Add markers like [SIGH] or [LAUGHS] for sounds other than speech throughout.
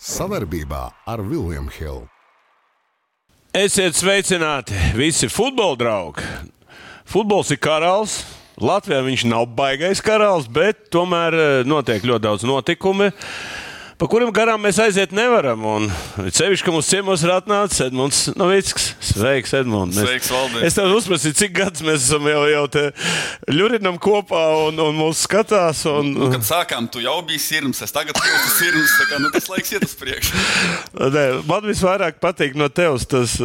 Savarbībā ar Vilniņu Hildu. Esiet sveicināti visi futbola draugi. Futbols ir karals. Latvijā viņš nav baigais karalis, bet tomēr eh, notiek ļoti daudz notikumu pa kuriem garām mēs aiziet nevaram. Un cevišķi, ka mums ciemos ir atnācis Edmunds Novickis. Sveiks, Edmunds! Sveiks, Valdis! Es tev uzprasīju, cik gadus mēs esam jau, jau te ļurinam kopā un, un mūs skatās. Un... Nu, kad sākām, tu jau biji sirds, es tagad esmu sirds. Tā kā nu, tas laiks iet uz priekšu. [LAUGHS] Man visvairāk patīk no tevis tas,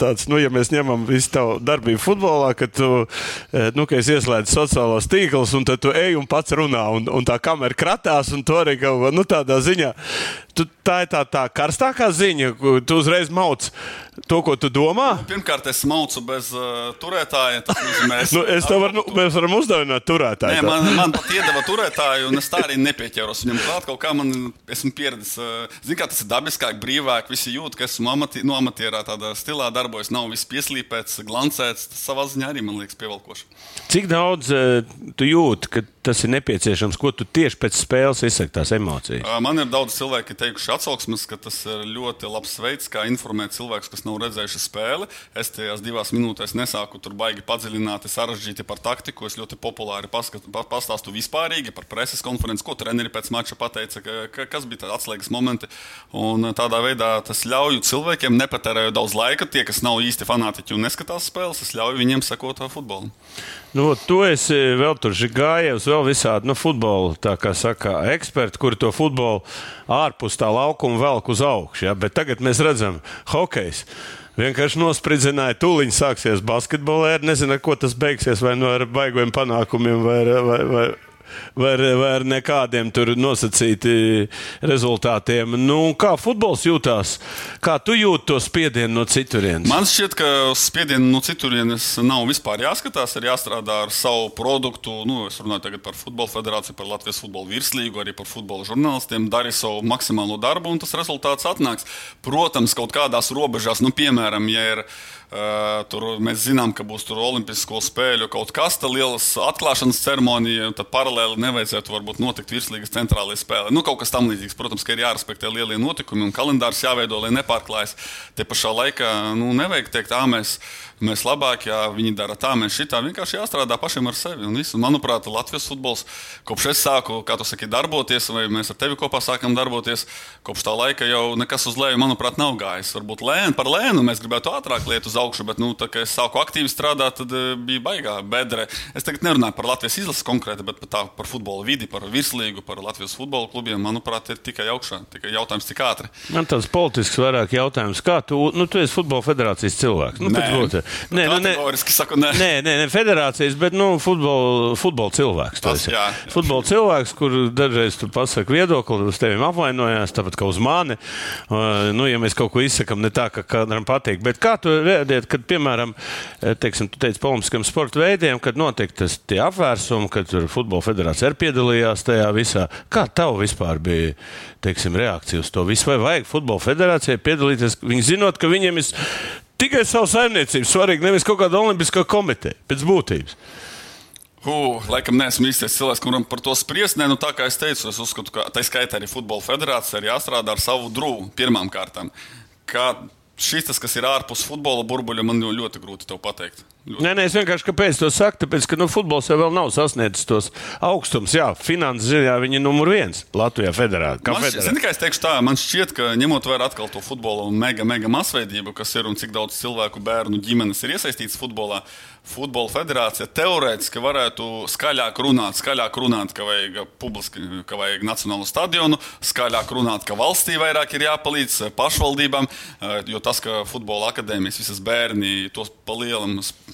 tāds, nu, ja mēs ņemam visu tavu darbību futbolā, ka tu, nu, ka es ieslēdzu sociālos tīklus un tad tu ej un pats runā un, un tā kamera kratās un to arī kaut kā, nu, tādā ziņā ziņā. Tu, tā ir tā, tā karstākā ziņa, ko tu uzreiz mauc to, ko tu domā. Nu, pirmkārt, es maucu bez uh, turētāja. Es, [LAUGHS] nu, varu, nu, mēs varam uzdāvināt turētāju. Nē, man, man pat iedeva turētāju, un es tā arī nepieķeros viņam klāt. Kaut kā man esmu pieredzējis. Uh, Zinu, kā tas ir dabiskāk, brīvāk. Visi jūt, ka esmu amati, no amatierā tādā stilā darbojos. Nav viss pieslīpēts, glancēts. Tas savā ziņā arī man liekas pievelkoši. Cik daudz uh, tu jūti, ka tas ir nepieciešams? Ko tu tieši pēc spēles izsaki tās emocijas? Uh, man ir daudz cilvēku, kas teikuši atsauksmes, ka tas ir ļoti labs veids, kā informēt cilvēkus, kas nav redzējuši spēli. Es tajās divās minūtēs nesāku tur baigi padziļināti, sarežģīti par taktiku. Es ļoti populāri paskat, pastāstu vispārīgi par preses konferenci, ko treneri pēc mača pateica, ka, ka, kas bija tādi atslēgas momenti. Un tādā veidā tas ļauj cilvēkiem, nepatērējot daudz laika, tie, kas nav īsti fanātiķi un neskatās spēles, es ļauju viņiem sekot futbolam. Nu, tu esi vēl tur gājējis, vēl visādi nu, futbola, saka, eksperti, kuri to futbolu ārpus tā laukuma velk uz augšu. Ja? Bet tagad mēs redzam, hokejs. Vienkārši nospridzināja, tūlīt sāksies basketbolā. Nezinu, ar ko tas beigsies, vai nu ar baigiem panākumiem, vai, vai, vai, vai, vai ar nekādiem tur nosacīti rezultātiem. Nu, kā futbols jūtās? Kā tu jūti to spiedienu no citurienes? Man šķiet, ka spiedienu no citurienes nav vispār jāskatās. Ir jāstrādā ar savu produktu. Nu, es runāju tagad par Futbola federāciju, par Latvijas futbola virslīgu, arī par futbola žurnālistiem. Dari savu maksimālo darbu, un tas rezultāts atnāks. Protams, kaut kādās robežās, nu, piemēram, ja ir tur mēs zinām, ka būs Olimpisko spēļu kaut kas tāds liels atklāšanas ceremonija, un tad paralēli nevajadzētu varbūt notikt virslīgas centrālajā spēlē. Nu, kaut kas tam līdzīgs. Protams, ka ir jārespektē lielie notikumi un kalendārs jāveido, lai nepārklājas. Te pašā laikā nu, nevajag teikt, ah, mēs mēs labāk, ja viņi dara tā, mēs šitā. Vienkārši jāstrādā pašiem ar sevi. Un visu. Manuprāt, Latvijas futbols, kopš es sāku, kā tu saki, darboties, vai mēs ar tevi kopā sākam darboties, kopš tā laika jau nekas uz leju, manuprāt, nav gājis. Varbūt lēni par lēnu mēs gribētu ātrāk lietu uz augšu, bet, nu, tā kā es sāku aktīvi strādāt, tad uh, bija baigā bedre. Es tagad nerunāju par Latvijas izlases konkrēti, bet par, tā, par futbola vidi, par virslīgu, par Latvijas futbola klubiem. Manuprāt, ir tikai augšā. Tikai jautājums, cik ātri. Man tāds politisks vairāk jautājums. Kā tu, nu, tu esi futbola federācijas cilvēks? Nu, Nē, Nē, nu, nē, saku, nē. Nē, nē, nē, federācijas, bet nu, futbola, futbola cilvēks. Tas, jā, jā. Futbola cilvēks, kur dažreiz tu pasaki viedokli, uz tevi apvainojās, tāpat kā uz mani. Uh, nu, ja mēs kaut ko izsakām ne tā, ka kādam patīk. Bet kā tu reaģēji, kad, piemēram, eh, teiksim, tu teici poliskiem sporta veidiem, kad notiek tas apvērsumi, kad futbola federācija arī piedalījās tajā visā. Kā tev vispār bija teiksim, reakcija uz to visu? Vai vajag futbola federācijai piedalīties? Viņi zinot, ka viņiem ir tikai savu saimniecību. Svarīgi nevis kaut kāda olimpiskā komiteja pēc būtības. Uh, laikam neesmu īstais cilvēks, kuram par to spriest. Nē, nu, tā kā es teicu, es uzskatu, ka tā skaitā arī Futbola federācija ir jāstrādā ar savu drūmu pirmām kārtām. Kā šis, tas, kas ir ārpus futbola burbuļa, man ļoti grūti pateikt. Nē, nē, es vienkārši kāpēc to saku, tāpēc, ka nu, futbols jau nav sasniedzis tos augstums. Jā, finanses ziņā viņi ir numur viens Latvijā federācijā. Man, šķiet, kā es teikšu tā, man šķiet, ka ņemot vērā atkal to futbola mega, mega masveidību, kas ir un cik daudz cilvēku, bērnu ģimenes ir iesaistīts futbolā, Futbola federācija teorētiski varētu skaļāk runāt, skaļāk runāt, ka vajag publiski, ka vajag nacionālu stadionu, skaļāk runāt, ka valstī vairāk ir jāpalīdz pašvaldībām, eh, jo tas, ka futbola akadēmijas visas bērni tos palielam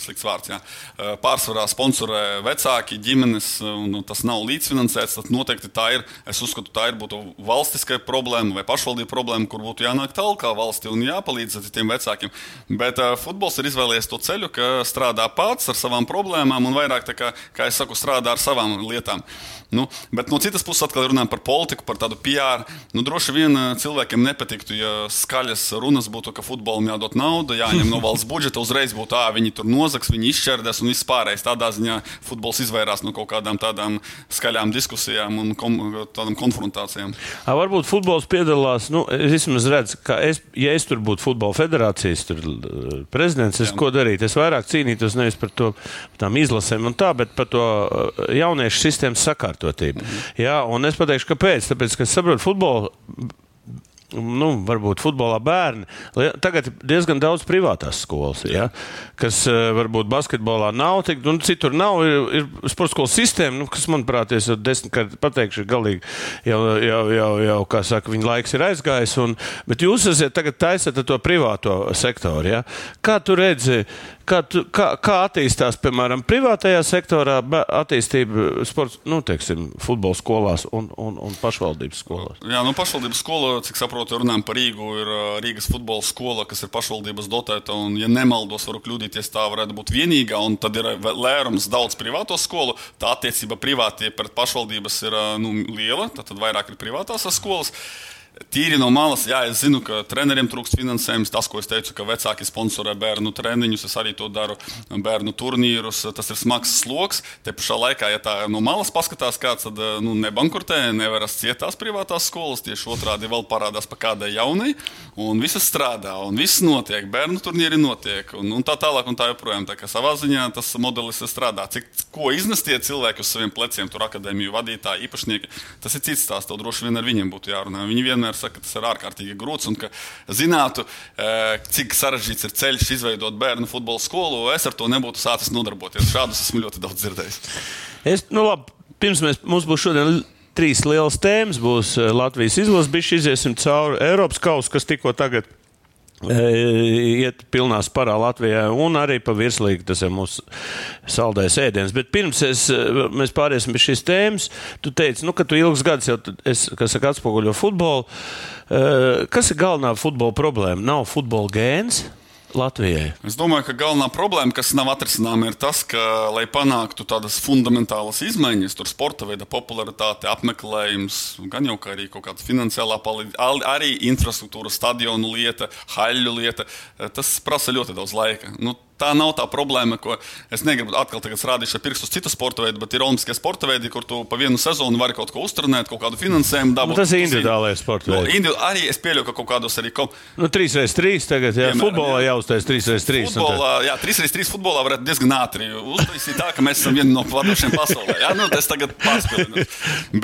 slikts vārds. Jā. Pārsvarā sponsorē vecāki, ģimenes, un tas nav līdzfinansēts. Tad noteikti tā ir. Es uzskatu, tā ir būtu valstiskai problēma vai pašvaldību problēma, kur būtu jānāk tālāk kā valsti un jāpalīdz tiem vecākiem. Bet uh, futbols ir izvēlējies to ceļu, ka strādā pats ar savām problēmām un vairāk, kā, kā es saku, strādā ar savām lietām. Nu, bet no citas puses, atkal runājot par politiku, par tādu PR, nu, droši vien cilvēkiem nepatiktu, ja skaļas runas būtu, ka futbolam jādod nauda, jāņem no valsts budžeta, uzreiz būtu tā, viņi tur no nozags, viņi izšķērdēs un viss pārējais. Tādā ziņā futbols izvairās no kaut kādām tādām skaļām diskusijām un kom, tādām konfrontācijām. A, varbūt futbols piedalās, nu, es vismaz redzu, ka es, ja es tur būtu futbola federācijas tur, prezidents, es Jā. ko darītu? Es vairāk cīnītos nevis par to tām izlasēm un tā, bet par to jauniešu sistēmas sakārtotību. Mhm. Jā, un es pateikšu, kāpēc. Tāpēc, ka es saprotu, futbola nu, varbūt futbolā bērni. Tagad ir diezgan daudz privātās skolas, ja, kas eh, varbūt basketbolā nav tik, nu, citur nav. Ir, ir sporta skolas sistēma, nu, kas, manuprāt, es jau desmitkārt pateikšu, ir galīgi jau, jau, jau, jau kā saka, viņa laiks ir aizgājis. Un, bet jūs esat tagad taisat to privāto sektoru. Ja. Kā tu redzi, kā, tu, kā, kā attīstās, piemēram, privātajā sektorā attīstība sports, nu, teiksim, futbola skolās un, un, un pašvaldības skolās? Jā, nu, pašvaldības skola, cik saprotu, runājam par Rīgu, ir Rīgas futbola skola, kas ir pašvaldības dotēta. Un, ja nemaldos, varu kļūdīties, tā varētu būt vienīgā. Un tad ir lērums daudz privāto skolu. Tā attiecība privātie pret pašvaldības ir nu, liela. Tad vairāk ir privātās skolas. Tīri no malas, jā, es zinu, ka treneriem trūkst finansējums. Tas, ko es teicu, ka vecāki sponsorē bērnu treniņus, es arī to daru, bērnu turnīrus. Tas ir smags sloks. Te pašā laikā, ja tā no malas paskatās, kāds tad nu, nebankrotē, nevaras cietās privātās skolas. Tieši otrādi vēl parādās pa kādai jaunai, un viss strādā, un viss notiek. Bērnu turnīri notiek, un, un tā tālāk, un tā joprojām. Tā kā savā ziņā tas modelis strādā. Cik, ko iznes tie cilvēki uz saviem pleciem, tur akadēmiju vadītāji, īpašnieki, tas ir cits stāsts. Tev droši vien ar viņiem būtu jārunā. Viņi vien vienmēr saka, ka tas ir ārkārtīgi grūts un ka zinātu, e, cik sarežģīts ir ceļš izveidot bērnu futbola skolu. Es ar to nebūtu sācis nodarboties. Šādus esmu ļoti daudz dzirdējis. Es, nu labi, pirms mēs, mums būs šodien trīs lielas tēmas. Būs e, Latvijas izlase, bija iziesim cauri Eiropas kausu, kas tikko tagad ir iet pilnā sparā Latvijā, un arī pa virslīgi tas ir mūsu saldējs ēdiens. Bet pirms es, mēs pāriesim pie šīs tēmas, tu teici, nu, ka tu ilgus gadus jau, es, kas saka, atspoguļo futbolu. Kas ir galvenā futbola problēma? Nav futbola gēns. Latvijai? Es domāju, ka galvenā problēma, kas nav atrisināma, ir tas, ka, lai panāktu tādas fundamentālas izmaiņas, tur sporta veida popularitāte, apmeklējums, gan jau arī kaut kāda finansiālā palīdzība, arī infrastruktūra, stadionu lieta, haļu lieta, tas prasa ļoti daudz laika. Nu, Tā nav tā problēma, ko es negribu atkal rādīt ar pirkstu uz citu sporta veidu, bet ir olimpiskie sporta veidi, kur tu pa vienu sezonu vari kaut ko uzturnēt, kaut kādu finansējumu dabūt. Nu, tas ir individuālais sporta veids. No, individu, arī es pieļauju, ka kaut kādos arī. Kom... Nu, 3x3 tagad, jā, Piemēram, futbolā jā. jāuztais 3x3. Futbolā, jā, 3x3 futbolā varētu diezgan ātri uztaisīt tā, ka mēs esam vieni no vadošiem pasaulē. Jā, nu, tas tagad pārspēlinu.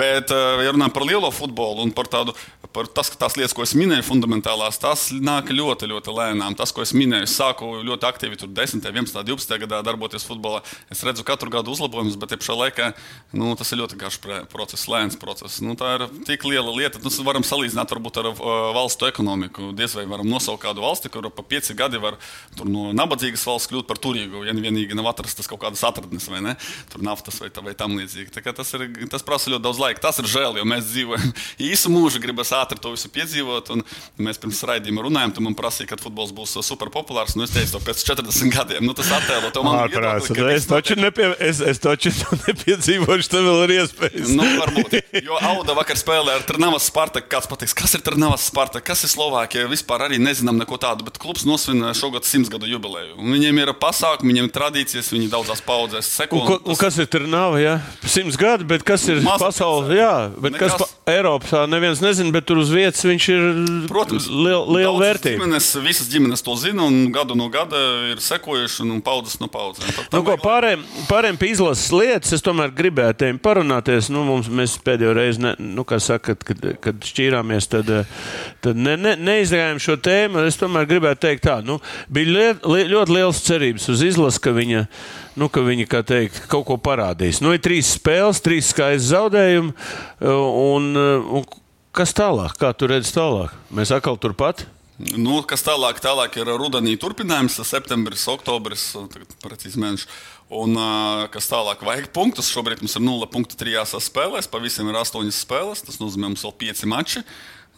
Bet, eh, ja runājam par lielo futbolu un par tādu, par tas, tās lietas, ko es minēju, fundamentālās, tas nāk ļoti, ļoti lēnām. Tas, ko es minēju, sāku ļoti aktīvi tur 10, 11, 12 gadā darboties futbolā. Es redzu katru gadu uzlabojumus, bet pašā laikā nu, tas ir ļoti garš process, lēns process. Nu, tā ir tik liela lieta. Mēs varam salīdzināt varbūt ar uh, valstu ekonomiku. Diez vai varam nosaukt kādu valsti, kur pa pieci gadi var no nabadzīgas valsts kļūt par turīgu, ja vienīgi nav atrastas kaut kādas atradnes vai ne, tur naftas vai, tā, vai tam līdzīgi. Tas, ir, tas prasa ļoti daudz laika. Tas ir žēl, jo mēs dzīvojam [LAUGHS] īsu mūžu, gribas ātri to visu piedzīvot. Mēs pirms raidījuma runājām, tu man prasīji, kad futbols būs super populārs. Nu, es teicu, pēc 40 gadiem nu, tas attēlo to viedokli, ka es taču, nepie, es, es taču [LAUGHS] nepiedzīvošu, tev vēl ir iespējas. nu, varbūt. Jo Auda vakar spēlēja ar Trnavas Spartaku. Kāds pateiks, kas ir Trnavas Spartaka, kas ir Slovākija? Vispār arī nezinām neko tādu, bet klubs nosvin šogad simts gadu jubileju. Un viņiem ir pasākumi, viņiem ir tradīcijas, viņi daudzās paudzēs seko. Un, ko, un kas ir Trnava? Ja? Simts gadi, bet kas ir pasaulē? Jā, bet Nekas... kas pa Eiropā neviens nezina, bet tur uz vietas viņš ir Protams, liela liel vērtība. Ģimenes, visas ģimenes to zina un gadu no gada ir sekojuši un, paudzes no paudzēm. Nu, ko, pārējiem, pārējiem pie izlases lietas, es tomēr gribētu tiem parunāties. Nu, mums, mēs pēdējo reizi, ne, nu, saka, kad, kad šķīrāmies, tad, tad ne, ne, neizgājām šo tēmu. Es tomēr gribētu teikt, tā, nu, bija liet, li, ļoti liels cerības uz izlasi, ka viņa, nu, ka viņa kā teikt, kaut ko parādīs. Nu, ir trīs spēles, trīs skaisti zaudējumi. Un, un, kas tālāk? Kā tu redzi tālāk? Mēs atkal turpat? Nu, kas tālāk, tālāk ir rudenī turpinājums, septembris, oktobris, precīzi mēneši. Un kas tālāk, vajag punktus. Šobrīd mums ir 0,3 spēlēs, pa visiem ir 8 spēles. Tas nozīmē, mums vēl 5 mači.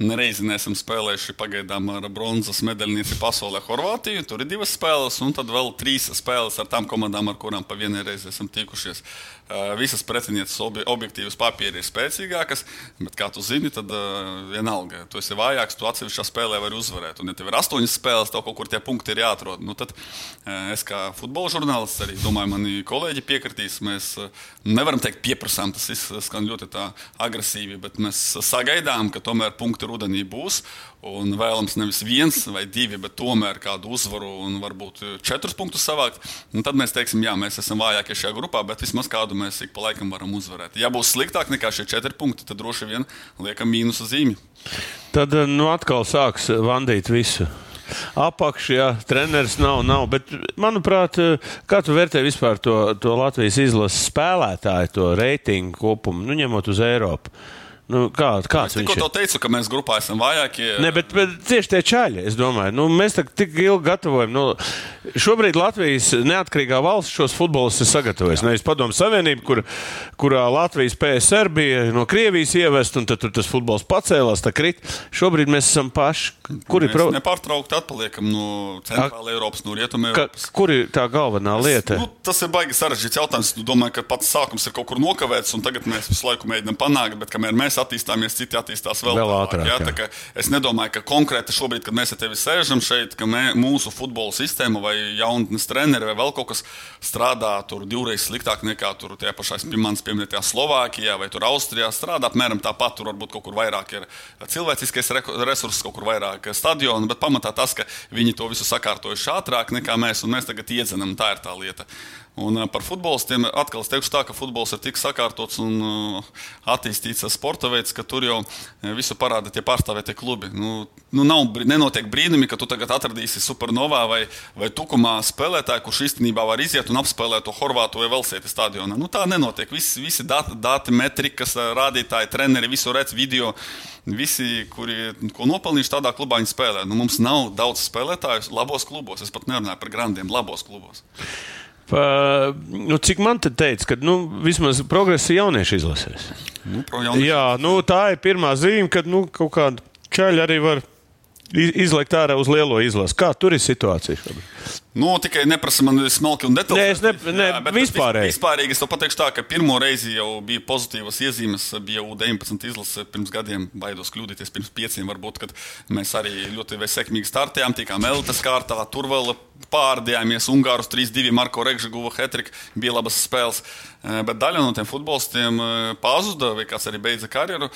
nereizi neesam spēlējuši pagaidām ar bronzas medaļnieci pasaulē Horvātiju. Tur ir divas spēles, un tad vēl trīs spēles ar tām komandām, ar kurām pa vienai reizi esam tikušies. Uh, visas pretinieces ob objektīvas papīri ir spēcīgākas, bet, kā tu zini, tad uh, vienalga, tu esi vājāks, tu atsevišķā spēlē vari uzvarēt. Un, ja tev ir astoņas spēles, tev kaut kur tie punkti ir jāatrod. Nu, tad uh, es kā futbola žurnālists arī domāju, mani kolēģi piekritīs. Mēs nevaram teikt, pieprasām, tas skan ļoti agresīvi, bet mēs sagaidām, ka tomēr punkti rudenī būs. Un vēlams nevis viens vai divi, bet tomēr kādu uzvaru un varbūt četrus punktus savākt. Un tad mēs teiksim, jā, mēs esam vājākie šajā grupā, bet vismaz kādu mēs ik pa laikam varam uzvarēt. Ja būs sliktāk nekā šie četri punkti, tad droši vien liekam mīnusu zīmi. Tad nu, atkal sāks vandīt visu apakšā, treneris nav, nav. Bet, manuprāt, kā tu vērtē vispār to, to Latvijas izlases spēlētāju, to reitingu kopumu, nu, ņemot uz Eiropu? Nu, kā, kāds es tikko teicu, ka mēs grupā esam vājākie. Ne, bet, bet tieši tie čaļi, es domāju, nu, mēs tik ilgi gatavojam. Nu, šobrīd Latvijas neatkarīgā valsts šos futbolus ir sagatavojusi. Nevis Padomu Savienība, kur, kurā Latvijas PSR bija no Krievijas ievest, un tad tur tas futbols pacēlās, tā krit. Šobrīd mēs esam paši. Kur ir problēma? Nepārtraukti atpaliekam no centrāla Eiropas, no. Ka, kur ir tā galvenā lieta? Es, nu, tas ir baigi sarežģīts jautājums. Es domāju, ka pats sākums ir kaut kur nokavēts, un tagad mēs visu laiku mēģinām panākt, bet kamēr mēs attīstāmies, citi attīstās vēl, vēl ātrāk. Jā, jā. Es nedomāju, ka konkrēti šobrīd, kad mēs ar tevi sēžam šeit, ka mē, mūsu futbola sistēma vai jaunatnes treneri vai vēl kaut kas strādā tur divreiz sliktāk nekā tur tie pašā manas pieminētajā Slovākijā vai Austrijā. Strādā apmēram tāpat, tur varbūt kaut kur vairāk ir cilvēciskais resurss, kaut kur vairāk stadionu, bet pamatā tas, ka viņi to visu sakārtojuši ātrāk nekā mēs, un mēs tagad iedzenam. Tā ir tā lieta. Un par futbolistiem atkal es teikšu tā, ka futbols ir tik sakārtots un uh, attīstīts sporta veids, ka tur jau visu parāda tie pārstāvētie klubi. Nu, nu nav, nenotiek brīnumi, ka tu tagad atradīsi supernovā vai, vai tukumā spēlētāju, kurš īstenībā var iziet un apspēlēt to Horvātu vai Velsēti stadionā. Nu, tā nenotiek. Visi, visi dati, dati, metrikas, rādītāji, treneri, visu redz video. Visi, kuri nopelnījuši tādā klubā, viņi spēlē. Nu, mums nav daudz spēlētāju labos klubos. Es pat nerunāju par grandiem, labos klubos. Pa, nu, cik man te teica, ka nu, vismaz progresa jaunieši izlasēs. Nu, Jā, nu, tā ir pirmā zīme, kad nu, kaut kāda čaļa arī var izlikt ārā uz lielo izlasi. Kā tur ir situācija šobrīd? Nu, tikai neprasa man smalki un detalizēti. Nē, es ne, ne, jā, vispārēji. Vispārīgi es to pateikšu tā, ka pirmo reizi jau bija pozitīvas iezīmes, bija U19 izlase pirms gadiem, baidos kļūdīties pirms pieciem, varbūt, kad mēs arī ļoti sekmīgi startējām, tikām Eltas kārtā, tur vēl pārdījāmies Ungārus 3-2, Marko Regža guva hetriku, bija labas spēles. Eh, bet daļa no tiem futbolistiem eh, pazuda, vai kāds arī beidza karjeru.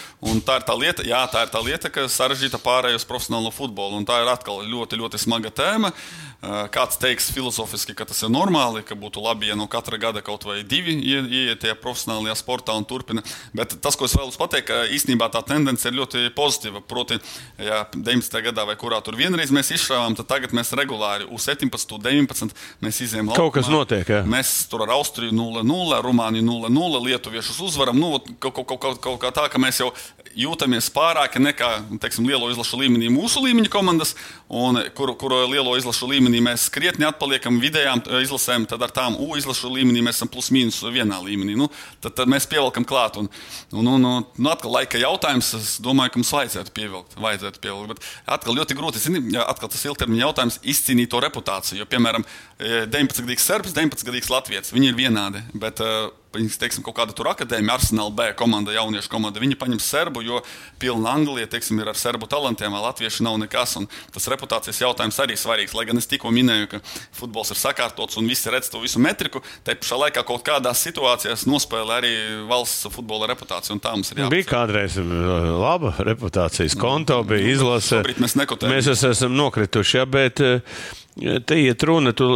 Tā ir tā lieta, jā, tā ir tā lieta, ka sarežģīta pārējai uz profesionālo futbolu. Un tā ir atkal ļoti, ļoti smaga tēma. Eh, kāds teiks filozofiski, ka tas ir normāli, ka būtu labi, ja no katra gada kaut vai divi ieiet tajā profesionālajā sportā un turpina. Bet tas, ko es vēlos pateikt, ka īstenībā tā tendence ir ļoti pozitīva. Proti, ja 19. gadā vai kurā tur vienreiz mēs izšāvām, tad tagad mēs regulāri U17, U19 mēs izējām laukumā. Kaut kas notiek, jā. Mēs tur ar Austriju 0-0, Rumāniju 0-0, Lietuviešus uzvaram. Nu, kaut, kaut, kaut, kaut, kaut kā tā, ka mēs jau jūtamies pārāki nekā teiksim, lielo izlašu līmenī mūsu līmeņa komandas, un kur, kur lielo izlašu līmenī mēs krietni atpaliekam vidējām eh, izlasēm, tad ar tām U izlašu līmenī mēs esam plus mīnus vienā līmenī. Nu, tad, tad mēs pievelkam klāt. Un, un, un, un, nu, atkal laika jautājums, es domāju, ka mums vajadzētu pievilkt. Vajadzētu pievilkt bet atkal ļoti grūti, zini, atkal tas ilgtermiņa jautājums izcīnīt to reputāciju. Jo, piemēram, 19-gadīgs eh, serbs, 19-gadīgs latviečs, viņi ir vienādi. Bet, uh, teiksim, kaut kāda tur akadēmija, Arsenal B komanda, jauniešu komanda. Viņi paņem serbu, jo pilna Anglija, teiksim, ir ar serbu talantiem, vēl latvieši nav nekas. Tas reputācijas jautājums arī svarīgs. Lai gan es tikko minēju, ka futbols ir sakārtots un visi redz to visu metriku, te pašā laikā kaut kādās situācijās nospēlē arī valsts futbola reputāciju. Tā mums ir jābūt. Bija kādreiz uh, laba reputācijas konto, bija izlase. Mēs, mēs esam nokrituši, ja, bet uh, Te iet runa, tu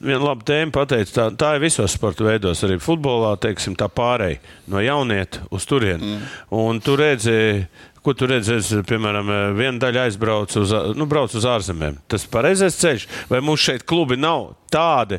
vienu labu tēmu pateici. Tā, tā ir visos sporta veidos, arī futbolā, teiksim, tā pārēja no jaunieta uz turieni. Mm. Un tu redzi, Ko tu redzi, es, piemēram, viena daļa aizbrauc uz, nu, uz ārzemēm. Tas ir pareizais ceļš, vai mums šeit klubi nav tādi,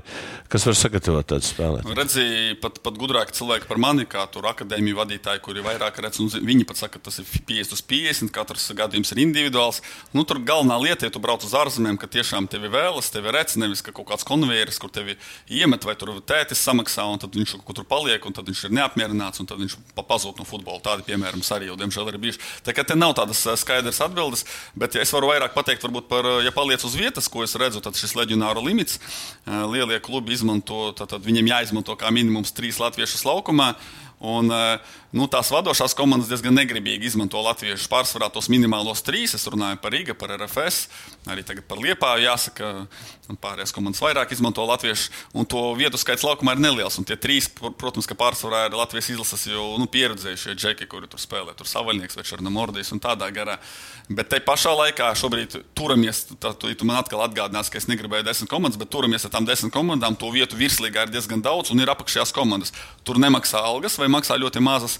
kas var sagatavot tādu spēli? Redzēju, pat, pat gudrāki cilvēki par mani, kā tur akadēmiju vadītāji, kuri vairāk redz, un viņi pat saka, ka tas ir 50 uz 50, katrs gadījums ir individuāls. Nu, tur galvenā lieta, ja tu brauc uz ārzemēm, ka tiešām tevi vēlas, tevi redz, nevis ka kaut kāds konvejeris, kur tevi iemet, vai tur tētis samaksā, un tad viņš kaut kur paliek, un tad viņš ir neapmierināts, un tad viņš pazūd no futbola. Tādi piemēram arī jau, diemžēl, ir bijuši. Tā kā te nav tādas skaidras atbildes, bet ja es varu vairāk pateikt par, ja paliec uz vietas, ko es redzu, tad šis leģionāru limits lielie klubi izmanto, tad, viņiem jāizmanto kā minimums trīs latviešus laukumā. Un, nu, tās vadošās komandas diezgan negribīgi izmanto latviešu pārsvarā tos minimālos trīs. Es runāju par Riga, par RFS, arī par Liepāju. Jāsaka, pārējās komandas vairāk izmanto latviešu, un to vietu skaits laukumā ir neliels. Un tie trīs, protams, ka pārsvarā ir Latvijas izlases jau nu, pieredzējušie džeki, kuri tur spēlē. Tur Savaļnieks, Večerna Mordijas un tādā garā. Bet te pašā laikā šobrīd turamies, tā, tu, tu man atkal atgādinās, ka es negribēju desmit komandas, bet turamies ar tām desmit komandām. To vietu virslīgā ir diezgan daudz, un ir apakšējās komandas. Tur nemaksā algas vai maksā ļoti mazas.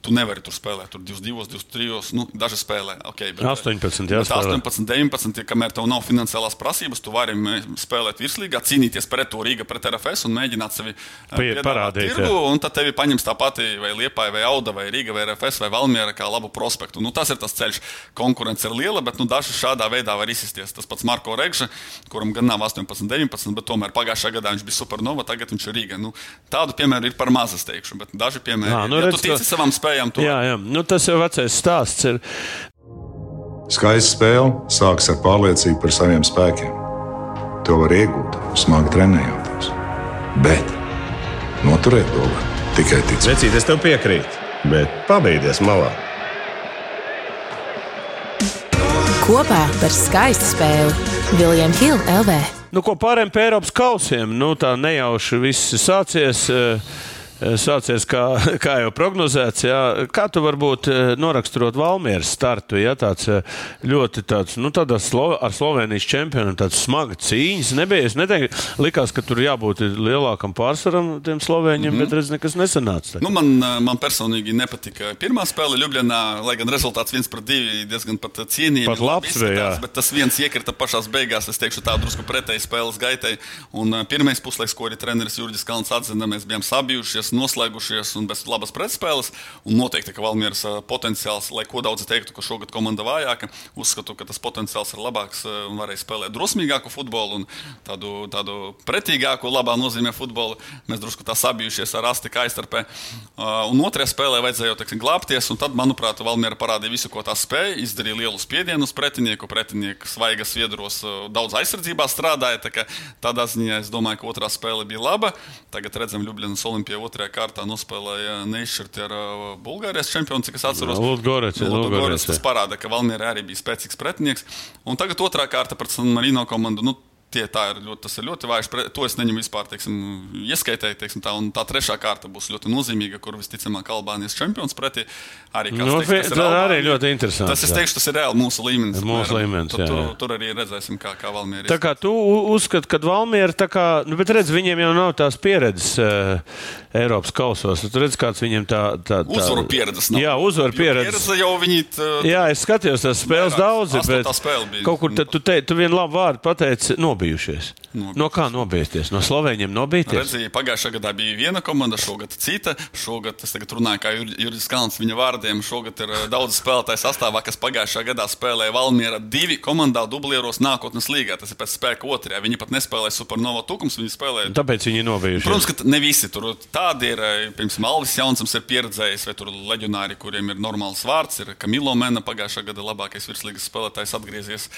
Tu nevari tur spēlēt, tur 22, 23, nu, daži spēlē. Okay, bet, 18, jā, bet 18, 19, kamēr tev nav finansiālās prasības, tu vari spēlēt virslīgā, cīnīties pret to Rīgā, pret RFS un mēģināt sevi Pie, parādīt. Tirgu, un tad tevi paņems tā pati vai Liepāja, vai Auda, vai Rīga, vai RFS, vai Valmiera kā labu prospektu. Nu, tas ir tas ceļš. Konkurence ir liela, bet nu, daži šādā veidā var izsisties. Tas pats Marko Regža, kuram gan nav 18, 19, bet tomēr pagājušā gadā viņš bija supernova, tagad viņš ir Rīga. Nu, tādu piemēru ir par maz, es teikšu, bet daži piemēri. Jā, nu, ja redz, tu tici savam spējām spējām to. Jā, jā. Nu, tas jau vecais stāsts ir. Skaista spēle sākas ar pārliecību par saviem spēkiem. To var iegūt, smagi trenējoties. Bet noturēt to var tikai ticēt. Vecīt, es tev piekrītu, bet pabeigties malā. Kopā par skaistu spēli Viljams Hilde LV. Nu, ko pārējiem pie Eiropas kausiem? Nu, tā nejauši viss sācies. Uh, sācies kā, [LAUGHS] kā jau prognozēts. Jā. Kā tu varbūt eh, noraksturot Valmieras startu? Ja, tāds eh, ļoti tāds, nu, Slo ar Slovenijas čempionu, tāds smaga cīņas. Nebija, es neteiktu, likās, ka tur jābūt lielākam pārsvaram tiem slovēņiem, mm -hmm. bet redz, nekas nesanāca. Nu, man, man personīgi nepatika pirmā spēle Ljubljanā, lai gan rezultāts viens pret divi diezgan pat cienījams. Pat labs bija. Bet tas viens iekrita pašās beigās, es teikšu, tā drusku pretēji spēles gaitai. Un pirmais puslaiks, ko arī treneris Jurģis Kalns atzina, mēs bijām sabijušies spēles noslēgušies un bez labas pretspēles. Un noteikti, ka Valmieras potenciāls, lai ko daudz teiktu, ka šogad komanda vājāka, uzskatu, ka tas potenciāls ir labāks un varēja spēlēt drosmīgāku futbolu un tādu, tādu pretīgāku, labā nozīmē futbolu. Mēs drusku tā sabijušies ar asti aizstarpē. Un otrajā spēlē vajadzēja jau teiksim, glābties, un tad, manuprāt, Valmiera parādīja visu, ko tā spēja. Izdarīja lielu spiedienu uz pretinieku, pretinieku svaigas viedros daudz aizsardzībā strādāja. Tā tādā ziņā es domāju, ka otrā spēle bija laba. Tagad redzam, Ljubljanas Olimpija otrajā kārtā nospēlēja nešķirti ar uh, Bulgārijas čempionu, cik es atceros. Lūdzu, tas parāda, ka Valmiera arī bija spēcīgs pretinieks. Un tagad otrā kārta pret San Marino komandu. Nu, Tie, ir ļoti, tas ir ļoti vājš. To es neņemu vispār, teiksim, ieskaitēji. Teiksim, tā, tā trešā kārta būs ļoti nozīmīga, kur visticamāk Albānijas čempions pretī. Arī, no, nu, teiks, tas ir arī ļoti interesanti. Tas, es teikšu, tas ir reāli mūsu līmenis. Mūsu līmenis tur, tur, tur arī redzēsim, kā, kā Valmiera ir. Tā kā tu uzskati, ka Valmiera, tā kā, nu, bet redz, viņiem jau nav tās pieredzes uh, Eiropas kausos. Tu redz, kāds viņiem tā, tā, tā... Uzvaru pieredzes nav. Jā, uzvaru pieredzes. Pieredze jau viņi. Tā, jā, es skatījos tās spēles daudz, bet spēle kaut kur tu, te, tu vienu labu vārdu pateici nobijušies. Nobijušies. No kā nobijuties? No Slovēņiem nobīties? Redzēju, pagājušā gadā bija viena komanda, šogad cita. Šogad es runāju kā Jurijs Kalns viņa vārdiem. Šogad ir eh, daudz spēlētāju sastāvā, kas pagājušā gadā spēlēja Valmiera divi komandā dublieros nākotnes līgā. Tas ir pēc spēka otrajā. Viņi pat nespēlēja Supernova tukums, viņi spēlēja. Tāpēc viņi nobijušies. Protams, ka ne visi tur tādi ir. Eh, piemēram, Alvis Jaunsams ir pieredzējis, vai tur leģionāri, kuriem ir normāls vārds. Ir Kamilo Mena pagājušā gada labākais virslīgas spēlētājs atgriezies.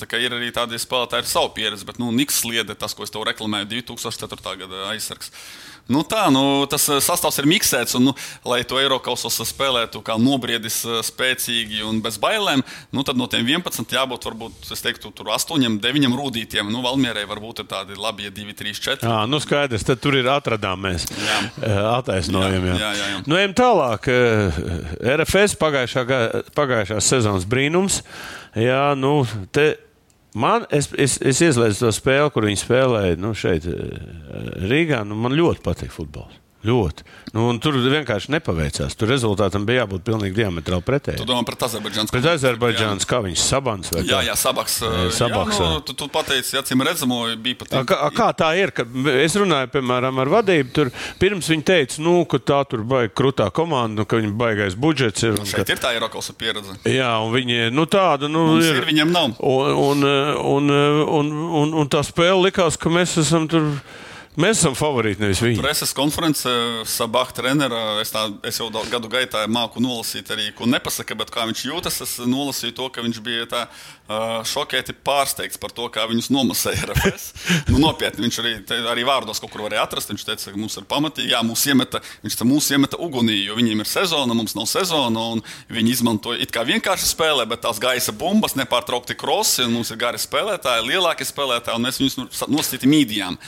Tā kā ir arī tādi spēlētāji ar savu pieredzi, bet nu, Niks Sliede, tas, ko es tev reklamēju, 2004. gada aizsargs. Nu, tā, nu, tas eh, sastāvs ir miksēts, un, nu, lai to Eiropasos spēlētu kā nobriedis eh, spēcīgi un bez bailēm, nu, tad no tiem 11 jābūt varbūt, es teiktu, tur 8, 9 rūtītiem. Nu, Valmierai varbūt ir tādi labi, ja 2, 3, 4. Jā, nu skaidrs, tad tur ir atradām mēs eh, attaisnojumi. Jā, jā, jā, jā. Nu, ejam tālāk. RFS pagājušā, pagājušās sezonas brīnums. Jā, nu, te Man, es, es, es ieslēdzu to spēli, kur viņi spēlēja nu, šeit, eh, Rīgā. Nu, man ļoti patīk futbols. Ļoti. Nu, tur vienkārši nepaveicās. Tur rezultātam bija jābūt pilnīgi diametrāli pretēji. Tu domā par Azerbaidžānu? Pret Azerbaidžānu, kā viņš sabans vai jā, jā, sabaks. Jā, sabaks jā, nu, tu, tu pateici, acīm redzamo, bija pat. Kā, kā tā ir? Kad es runāju, piemēram, ar vadību, tur pirms viņi teica, nu, ka tā tur baigi krutā komanda, nu, ka viņam baigais budžets ir. Nu, šeit ka, ir tā Eiropas pieredze. Jā, un viņi, nu, tāda, nu, Mums ir. ir. Viņam nav. Un, un, un, un, un, un, un tā spēle likās, ka mēs esam tur Mēs esam favorīti, nevis viņi. Preses konference, Sabah trenera. Es, tā, es jau gadu gaitā māku nolasīt arī, ko nepasaka, bet kā viņš jūtas. Es nolasīju to, ka viņš bija tā šokēti pārsteigts par to, kā viņus nomasēja nu, nopietni, viņš arī, te, arī vārdos kaut kur varēja atrast. Viņš teica, ka mums ir pamatīgi, jā, mūs iemeta, viņš teica, mūs iemeta ugunī, jo viņiem ir sezona, mums nav sezona. Viņi izmanto it kā vienkārši spēlē, bet tās gaisa bumbas nepārtraukti krosi, un mums ir gari spēlētāji, lielākie spēlētāji, un mēs viņus nosīti mīdijām.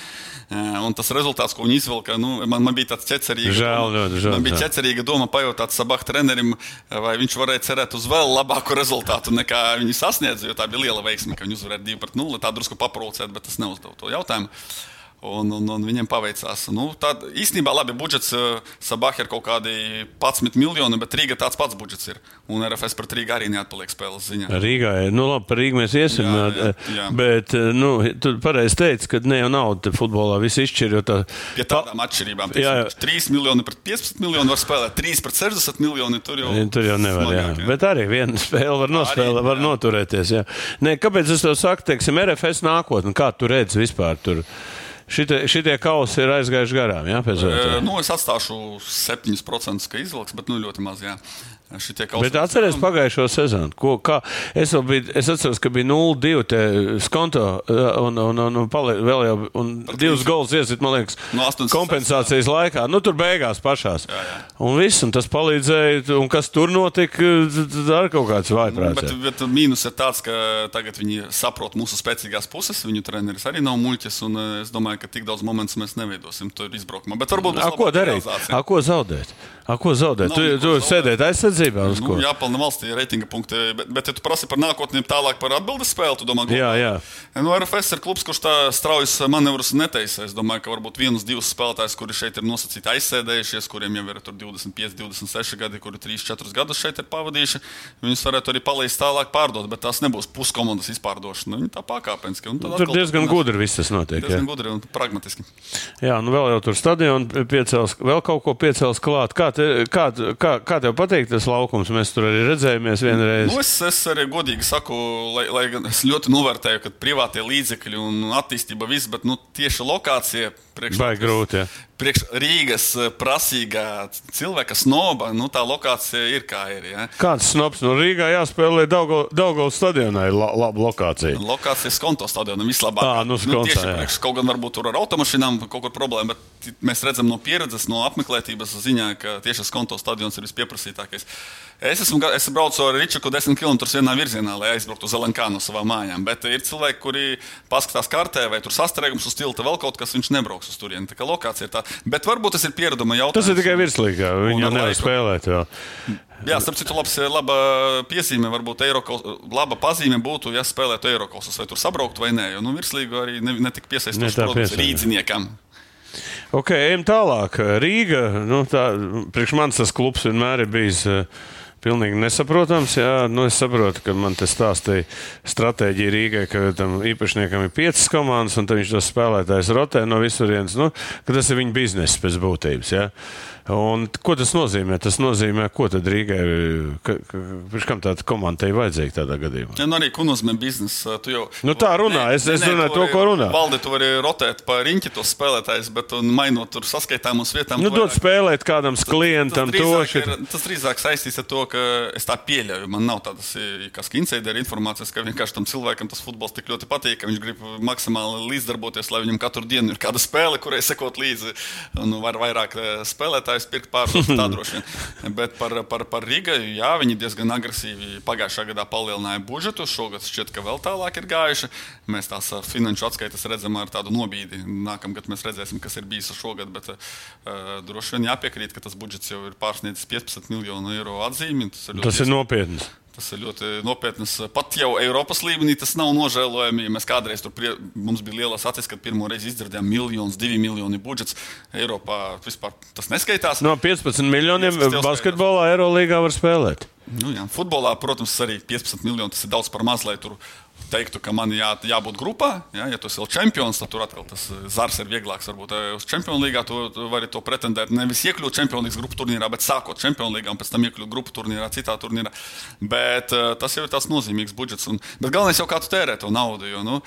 Un tas rezultāts, ko viņi izvilka, nu, man, man bija tāds ķecerīgs. Žēl, ļoti žēl. Man bija ķecerīga doma pajautāt Sabah trenerim, vai viņš varēja cerēt uz vēl labāku rezultātu nekā viņi sasniedz, jo tā bija liela veiksme, ka viņi uzvarēja 2 pret 0. Tā drusku paprovocēt, bet tas neuzdeva to jautājumu. Un, un, un viņiem paveicās. Nu, tā, īstenībā, labi, budžets uh, Sabah ir kaut kādi 11 miljoni, bet Rīga tāds pats budžets ir. Un RFS pret Rīgā arī neatpaliek spēles ziņā. Rīgā, nu labi, par Rīgu mēs iesim. Jā, jā, jā. Bet, nu, tu pareizi teici, ka ne jau nauda futbolā viss izšķir. Tā... Pie tādām atšķirībām. Jā, jā. 3 miljoni pret 15 miljoni var spēlēt, 3 pret 60 miljoni tur jau, ja, tur jau nevar. Smagāk, jā. Jā. Bet arī viena spēle var nospēlēt, arī, var jā. noturēties. Jā. Nē, kāpēc es to saku? Teiksim, RFS nākotnē, kā tu redzi vispār tur? Šitie, šitie kausi ir aizgājuši garām. Jā, e, nu, es atstāšu 7%, ka izvilks, bet nu, ļoti maz. Jā. Bet atcerieties pagājušo sezonu. Ko, kā, es, biju, es atceros, ka bija 0-2 skonto un, un, un, un pali, vēl jau un divus gols iesit, man liekas, no 86, kompensācijas jā. laikā. Nu, tur beigās pašās. Jā, jā. Un viss, un tas palīdzēja. Un kas tur notika, ar kaut kāds vājprāts. Bet, bet mīnus ir tāds, ka tagad viņi saprot mūsu spēcīgās puses. Viņu treneris arī nav muļķis, un es domāju, ka tik daudz momentus mēs neveidosim tur izbraukumā. Bet varbūt. A, ko darīt? A, ko zaudēt? A, ko zaudēt? Nav tu, tu sēdēt aizsardzībā uz nu, ko? Jāpelna valstī reitinga punkti, bet, bet ja tu prasi par nākotni, tālāk par atbildes spēli, tu domā, ka jā, jā. Nu, RFS ir klubs, kurš tā straujas manevrus netaisa. Es domāju, ka varbūt vienus, divus spēlētājus, kuri šeit ir nosacīti aizsēdējušies, kuriem jau ir 25, 26 gadi, kuri 3, 4 gadus šeit ir pavadījuši, viņus varētu arī palaist tālāk pārdot, bet tās nebūs puskomandas izpārdošana. Viņi tā pakāpeniski. Tur diezgan gudri viss tas notiek. Diezgan jā. gudri un pragmatiski. Jā, nu vēl jau tur stadionu piecels, vēl kaut ko piecels klāt. Kā te, kā, kā, kā tev patīk tas laukums? Mēs tur arī redzējāmies vienreiz. Nu, es, es arī godīgi saku, lai, lai gan es ļoti novērtēju, ka privātie līdzekļi un attīstība viss, bet nu, tieši lokācija priekš, grūti, ja. Priekš Rīgas eh, prasīgā cilvēka snoba, nu, tā lokācija ir kā ir. Ja. Kāds snobs no Rīgā jāspēlē Daugavas stadionā ir la, laba lokācija? Lokācija skonto stadionam vislabāk. Tā, nu, skonto, nu, tieši, priekš, kaut gan varbūt tur ar automašīnām kaut kur problēma, bet mēs redzam no pieredzes, no apmeklētības ziņā, ka tieši skonto stadions ir vispieprasītākais. Es esmu es braucu ar Ričaku 10 km vienā virzienā, lai aizbrauktu uz Zelenkānu no savām mājām. Bet ir cilvēki, kuri paskatās kartē, vai tur sastrēgums uz tilta vēl kaut kas, viņš nebrauks uz turieni. Tā kā lokācija ir tā. Bet varbūt tas ir piereduma jautājums. Tas ir tikai virslīgā. Viņi jau nevar spēlēt. Vēl. Jā, starp citu, labs, laba piezīme, varbūt Eiropas, laba pazīme būtu, ja spēlētu Eiropas, vai tur sabraukt vai nē. Jo nu, virslīga arī ne, netika piesaistīta rīdziniekam. Ok, ejam tālāk. Rīga, nu, tā, priekš manis tas klubs vienmēr ir bijis. Uh, Pilnīgi nesaprotams. Jā, nu es saprotu, ka man te stāstīja stratēģija Rīgai, ka tam īpašniekam ir piecas komandas, un viņš tos spēlētājus rotē no visurienes. Nu, tas ir viņa biznesa pēc būtības. Jā. Un, ko tas nozīmē? Tas nozīmē, ko tad Rīgai, ka, ka, kam tāda komanda ir vajadzīga tādā gadījumā? Ja, nu arī ko nozīmē biznesa. Jau, nu, tā runā, ne, es, es ne, runāju to, ko runā. Valdi, tu vari rotēt pa riņķi tos spēlētājus, bet mainot tur saskaitāmus vietām. Nu, dot spēlēt kādam klientam tas, tas to. Ir, tas drīzāk saistīts ar to, ka es tā pieļauju. Man nav tādas, kā insider informācijas, ka vienkārši tam cilvēkam tas futbols tik ļoti patīk, ka viņš grib maksimāli līdzdarboties, lai viņam katru dienu ir kāda spēle, kurai sekot līdzi, un var vairāk spēlētāju spēlētājs pirkt pārdot. Tā droši vien. Bet par, par, par Rīgai, jā, viņi diezgan agresīvi pagājušā gadā palielināja budžetu. Šogad šķiet, ka vēl tālāk ir gājuši. Mēs tās finanšu atskaites redzam ar tādu nobīdi. Nākamgad mēs redzēsim, kas ir bijis šogad. Bet uh, droši vien jāpiekrīt, ka tas budžets jau ir pārsniedzis 15 miljonu eiro atzīmi. Tas ir, tas ir nopietni. Tas ir ļoti nopietns. Pat jau Eiropas līmenī tas nav nožēlojami. Ja mēs kādreiz tur prie, mums bija lielas acis, kad pirmo reizi izdzirdējām miljonus, divi miljoni budžets. Eiropā vispār tas neskaitās. No 15 miljoniem 15 basketbolā Eirolīgā var spēlēt. Nu, jā, futbolā, protams, arī 15 miljoni tas ir daudz par maz, lai tur teiktu, ka man jā, jābūt grupā. Jā, ja tu esi čempions, tad tur atkal tas zars ir vieglāks. Varbūt uz Champions League tu, tu vari to pretendēt. Nevis iekļūt League grupu turnīrā, bet sākot Champions League un pēc tam iekļūt grupu turnīrā, citā turnīrā. Bet uh, tas jau ir tas nozīmīgs budžets. Un, bet galvenais jau kā tu tērē to naudu. Jo, nu,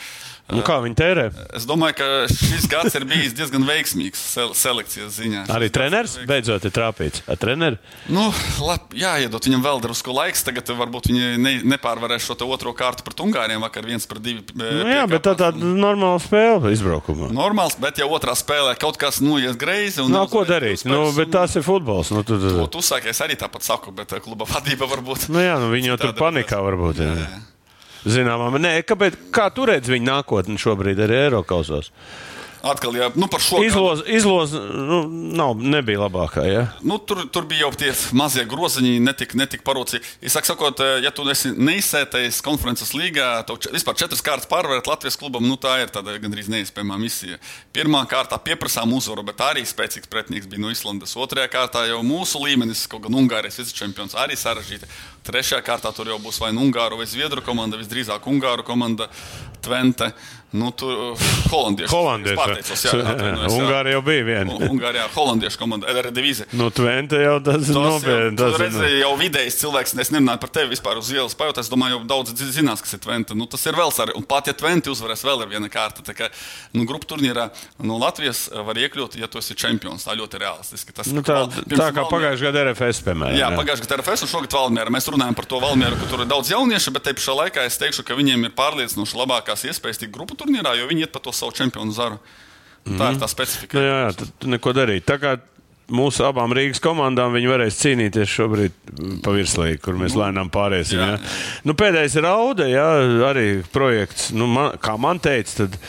Nu, kā viņi tērē? Es domāju, ka šis gads ir bijis diezgan veiksmīgs sel selekcijas ziņā. Arī treneris beidzot ir trāpīts. Ar treneri? Nu, lab, jāiedod viņam vēl drusku laiks. Tagad varbūt viņi ne, nepārvarēs šo otro kārtu pret Ungāriem. Vakar viens pret divi. Nu, jā, bet tā tāda normāla spēle izbraukumā. Normāls, bet ja otrā spēlē kaut kas noies greizi. Nav ko darīt. Nu, bet tas ir futbols. Nu, tu, tu, tu, tu sāki, es arī tāpat saku, bet kluba vadība varbūt. Nu, jā, nu, viņi jau tur panikā varbūt. Jā. Jā, jā. Zināmā mērā, kāpēc kā tu redzi viņa nākotni šobrīd arī Eiropausos? Atkal, jā, nu par šo izlozi izloz, nu, nav, nebija labākā. Ja? Nu, tur, tur bija jau tie mazie groziņi, netika netik parūcīti. Es saku, sakot, ja tu esi neizsētais konferences līgā, tad vispār četras kārtas pārvarēt Latvijas klubam, nu, tā ir tāda gandrīz neiespējama misija. Pirmā kārtā pieprasām uzvaru, bet arī spēcīgs pretinieks bija no Islandes. Otrajā kārtā jau mūsu līmenis, kaut gan Ungārijas vicečempions, arī sarežģīti. Trešajā kārtā tur jau būs vai nu Ungāru vai Zviedru komanda, visdrīzāk Ungāru komanda, Tvente. Nu, tur uh, holandieši. Holandieši. Pārteicos, jā, atvainojos, Ungārija jau bija viena. Ungārijā holandiešu komanda, LR divīzija. Nu, Tvente jau tas ir nopietni. Tas ir jau vidējs cilvēks, es nerunāju par tevi vispār uz ielas pajūt. Es domāju, jau daudz zinās, kas ir Tvente. Nu, tas ir vēl sarī. Un pat ja Tvente uzvarēs, vēl ir viena kārta. Tā kā nu, grupu turnīrā no Latvijas var iekļūt, ja tu esi čempions. Tā ļoti realistiski. Tas, nu, tā, tā kā pagājušajā gadā RFS, piemēram. Jā, jā. pagājušajā gadā RFS un šogad Valmiera. Mēs runājam par to Valmieru, ka tur ir daudz jauniešu, bet te pašā laikā es teikšu, ka viņiem ir pārliecinoši labākās iespējas tikt grupu turnīrā, jo viņi iet pa to savu čempionu zaru. Mm. Tā ir tā specifika. Nu, jā, jā, tad neko darīt. Tā kā mūsu abām Rīgas komandām viņi varēs cīnīties šobrīd pa virslīgu, kur mēs lēnām pāriesim. Jā. Jā. Nu, pēdējais ir Aude, jā, arī projekts. Nu, man, kā man teica, tad.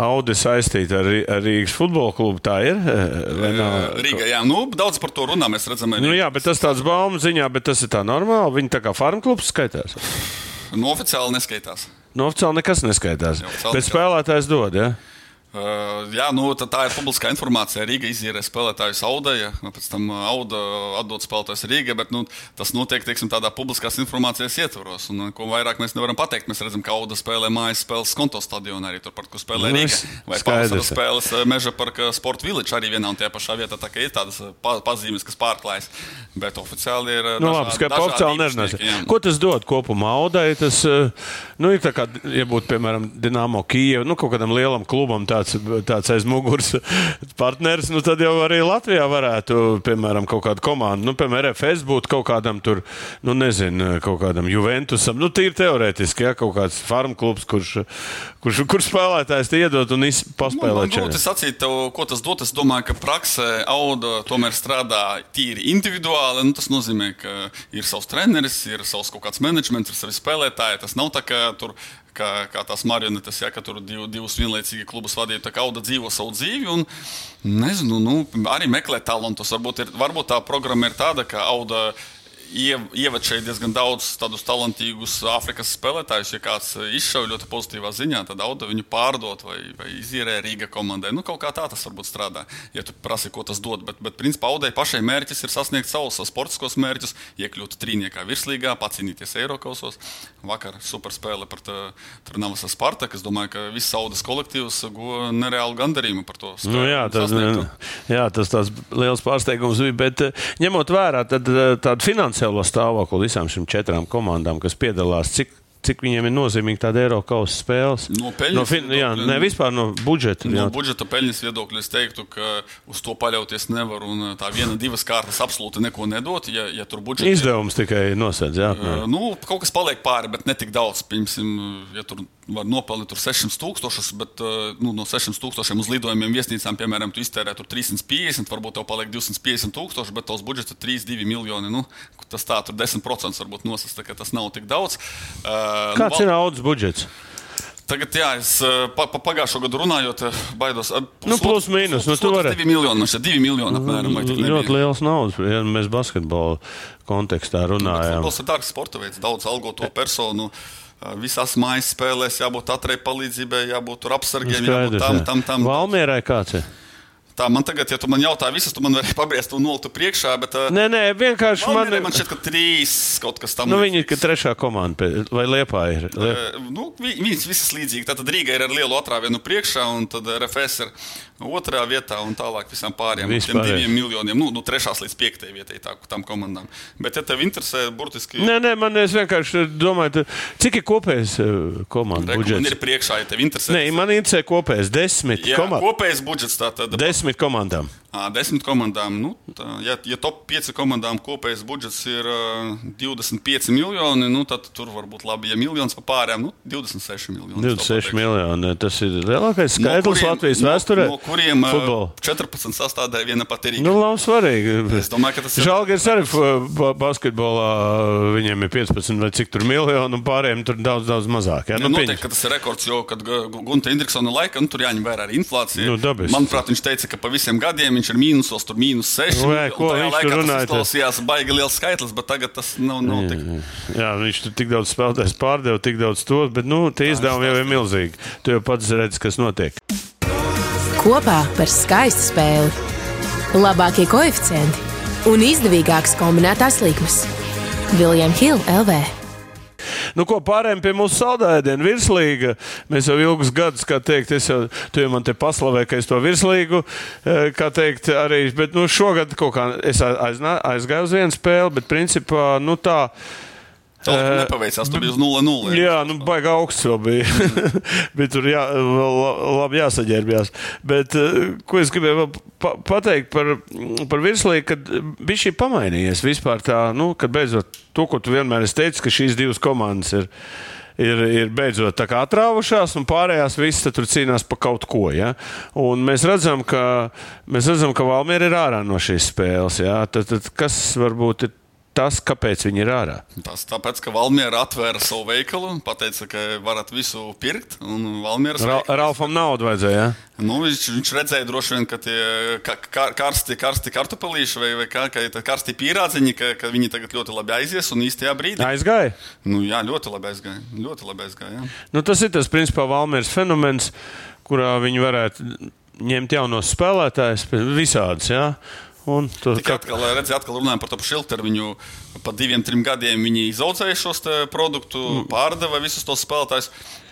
Audi saistīta ar, ar Rīgas futbola klubu. Tā ir. Rīgā, jā, nu, daudz par to runā. Mēs redzam, nu, jā, bet tas tāds baumu ziņā, bet tas ir tā normāli. Viņi tā kā farm klubs skaitās. Nu, oficiāli neskaitās. Nu, oficiāli nekas neskaitās. Jā, bet spēlētājs dod. Ja? Uh, jā, nu, tā ir publiskā informācija. Rīga izīrē spēlētājus Audēja, nu, pēc tam Auda atdod spēlētājus Rīgai, bet nu, tas notiek teiksim, tādā publiskās informācijas ietvaros. Un, ko vairāk mēs nevaram pateikt, mēs redzam, ka Auda spēlē mājas spēles konto stadionā, arī turpat, kur spēlē nu, Rīga. Vai pārsvarā spēles Meža parka Sport Village arī vienā un tajā pašā vietā. Tā ir tādas pazīmes, kas pārklājas. Bet oficiāli ir. Nu, labi, dažādi, oficiāli nerunāsim. Ko tas dod kopumā Audai? Tas, nu, ir tā kā, ja būtu, piemēram, Dinamo Kijeva, nu, kaut kādam lielam klubam. Tā tāds, tāds aiz muguras partneris, nu tad jau arī Latvijā varētu, piemēram, kaut kāda komanda, nu, piemēram, RFS būtu kaut kādam tur, nu, nezinu, kaut kādam Juventusam, nu, tīri teorētiski, ja kaut kāds farm klubs, kurš, kurš, kurš spēlētājs te iedot un paspēlēt. Nu, grūti sacīt, ko tas dot. Es domāju, ka praksē auda tomēr strādā tīri individuāli. Nu, tas nozīmē, ka ir savs treneris, ir savs kaut kāds menedžments, ir savi spēlētāji. Tas nav tā, ka tur kā, kā tās marionetes, ja, tur div, divus vienlaicīgi klubus vadīja. Tā kā Auda dzīvo savu dzīvi un nezinu, nu, arī meklē talantus. Varbūt, ir, varbūt tā programma ir tāda, ka Auda ievada šeit diezgan daudz tādus talantīgus Āfrikas spēlētājus. Ja kāds izšauj ļoti pozitīvā ziņā, tad auda viņu pārdot vai, vai izīrē Rīga komandai. Nu, kaut kā tā tas varbūt strādā, ja tu prasi, ko tas dod. Bet, bet principā audai pašai mērķis ir sasniegt savus sportiskos mērķus, iekļūt trīniekā virslīgā, pacīnīties Eiropasos. Vakar superspēle pret Trunavas Spartaku. Es domāju, ka viss audas kolektīvs guva nereālu gandarījumu par to. Spēli, nu, jā, tas, jā, tas tāds liels pārsteigums bija, bet ņemot vērā tad, tādu finansu finansiālo stāvokli visām šīm četrām komandām, kas piedalās, cik cik viņiem ir nozīmīgi tāda Eiropas kausa spēles. No peļņas no, fin, jā, ne vispār no budžeta. No jā. budžeta peļņas viedokļa es teiktu, ka uz to paļauties nevar. Un tā viena, divas kārtas absolūti neko nedot. Ja, ja tur budžets izdevums tikai nosēdz. Jā, uh, nu, kaut kas paliek pāri, bet ne tik daudz. Piemēram, ja tur var nopelnīt 600 tūkstošus, bet uh, nu, no 600 tūkstošiem uz lidojumiem, viesnīcām, piemēram, tu iztērē 350, varbūt tev paliek 250 tūkstoši, bet tavs budžets ir 3-2 miljoni. Nu, tas tā, tur 10% varbūt nosast, ka tas nav tik daudz. Uh, Kāds nu, ir audzes budžets? Tagad, jā, es pa, pa pagājušo gadu runājot, baidos. Pus, nu, plus mīnus. Nu, tu vari. 2 miljoni, ir 2 miljoni apmēram. Ļoti liels naudas, ja mēs basketbola kontekstā runājam. Tas ir dārgs sporta veids, daudz algoto personu. Visās mājas spēlēs jābūt atrei palīdzībai, jābūt apsargiem, jābūt tam, tam, tam. Valmierai kāds ir? Tā man tagad, ja tu man jautā, visas, tu man vari [LAUGHS] pabriest un nolikt priekšā. Bet, nē, nē, vienkārši man, man šķiet, ka trīs kaut kas tam nu, viņi ir. Ir trešā komanda, vai Liepā ir? Liep... Uh, nu, viņas visas līdzīgi. Tātad Rīga ir ar lielu otrāvienu priekšā, un tad RFS ir otrā vietā, un tālāk visām pārējām Vispār, diviem miljoniem. Nu, nu, trešās līdz piektajai vietai tā, tām komandām. Bet, ja tev interesē, burtiski. Nē, nē, man es vienkārši domāju, cik ir kopējais komandas budžets. Man ir priekšā, ja tev interesē. Nē, man interesē kopējais desmit. Jā, komand... kopējais budžets tātad. Desmit desmit komandām. Desmit komandām. Nu, tā, ja, ja top 5 komandām kopējais budžets ir uh, 25 miljoni, nu, tad tur var būt labi. Ja miljons pa pārējām, nu, 26 miljoni. 26 miljoni. Tas ir lielākais skaitlis no kuriem, Latvijas vēsturē. No, no kuriem futbola. 14 sastāvdaļa viena pati Rīga. Nu, labi, svarīgi. Es domāju, ka tas ir. Žalgiris arī basketbolā viņiem ir 15 vai cik tur miljoni, un pārējiem tur daudz, daudz mazāk. Jā, nu, noteikti, ka tas ir rekords, jo, kad Gunta Indriksona laika, nu, tur jāņem vērā arī inflācija. Nu, dabis. Manuprāt, viņš teica, ka pa visiem gadiem viņš ir mīnusos, tur mīnus 6. Nu, jā, ko viņš tur runāja? Tas izklausījās baigi liels skaitlis, bet tagad tas nav noticis. Jā, jā, viņš tur tik daudz spēlētājs pārdeva, tik daudz tos, bet nu, tie izdevumi jau ir milzīgi. Tu jau pats redzi, kas notiek. Kopā par skaistu spēli. Labākie koeficienti un izdevīgākas kombinētās likmes. Viljams Hilde LV. Nu, ko pārējiem pie mūsu saldēdienu virslīga. Mēs jau ilgus gadus, kā teikt, es jau, jau man te paslavēji, ka es to virslīgu, eh, kā teikt, arī, bet nu, šogad kaut kā es aizgāju uz vienu spēli, bet principā, nu tā. Tā uh, nepaveicās, tur bija uz 0-0. Jā, nu, baigi augsts vēl bija. [LAUGHS] bija tur jā, labi jāsaģērbjās. Bet, ko es gribēju vēl pa pateikt par, par virslīgu, kad bija šī pamainījies vispār tā, nu, kad beidzot to, ko tu vienmēr esi teicis, ka šīs divas komandas ir ir, ir beidzot atrāvušās, un pārējās visas tur cīnās par kaut ko. Ja? Un mēs redzam, ka, mēs redzam, ka Valmiera ir ārā no šīs spēles. Ja? Tad, tad kas varbūt ir tas, kāpēc viņi ir ārā? Tas tāpēc, ka Valmiera atvēra savu veikalu un teica, ka varat visu pirkt. Ra Ralfam naudu vajadzēja. Ja? Nu, viņš, viņš redzēja droši vien, ka tie ka, karsti, karsti kartupelīši vai, vai kā, ka karsti pīrādziņi, ka, ka viņi tagad ļoti labi aizies un īstajā brīdī. Aizgāja? Nu, jā, ļoti labi aizgāja. Ļoti labi aizgāja nu, tas ir tas, principā, Valmieras fenomens, kurā viņi varētu ņemt jaunos spēlētājus visādus. Ja? Un tur kā... atkal, redzi, atkal runājam par to šilteru. Viņu pa diviem, trim gadiem viņi izaudzēja šos produktus, mm. pārdeva visus tos spēlētājus.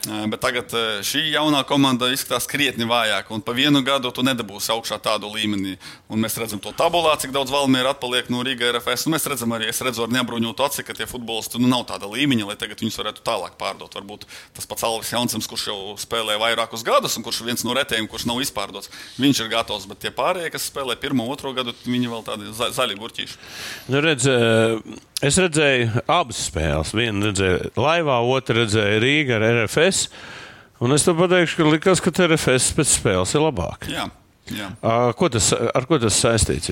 Bet tagad šī jaunā komanda izskatās krietni vājāk, un pa vienu gadu tu nedabūsi augšā tādu līmeni. Un mēs redzam to tabulā, cik daudz valmiera atpaliek no Riga RFS. Un mēs redzam arī, es redzu ar neapbruņotu aci, ka tie futbolisti nu, nav tāda līmeņa, lai tagad viņus varētu tālāk pārdot. Varbūt tas pats Alvis Jansons, kurš jau spēlē vairākus gadus, un kurš ir viens no retējiem, kurš nav izpārdots, viņš ir gatavs. Bet tie pārējie, kas spēlē pirmo, otro gadu, viņi vēl tādi za zaļi gurķīši. Nu, redz, Es redzēju abas spēles. Vienu redzēju Laivā, otru redzēju Rīgā ar RFS. Un es tam pateikšu, ka likās, ka RFS pēc spēles ir labāk. Jā. Jā. Ko tas, ar ko tas saistīts?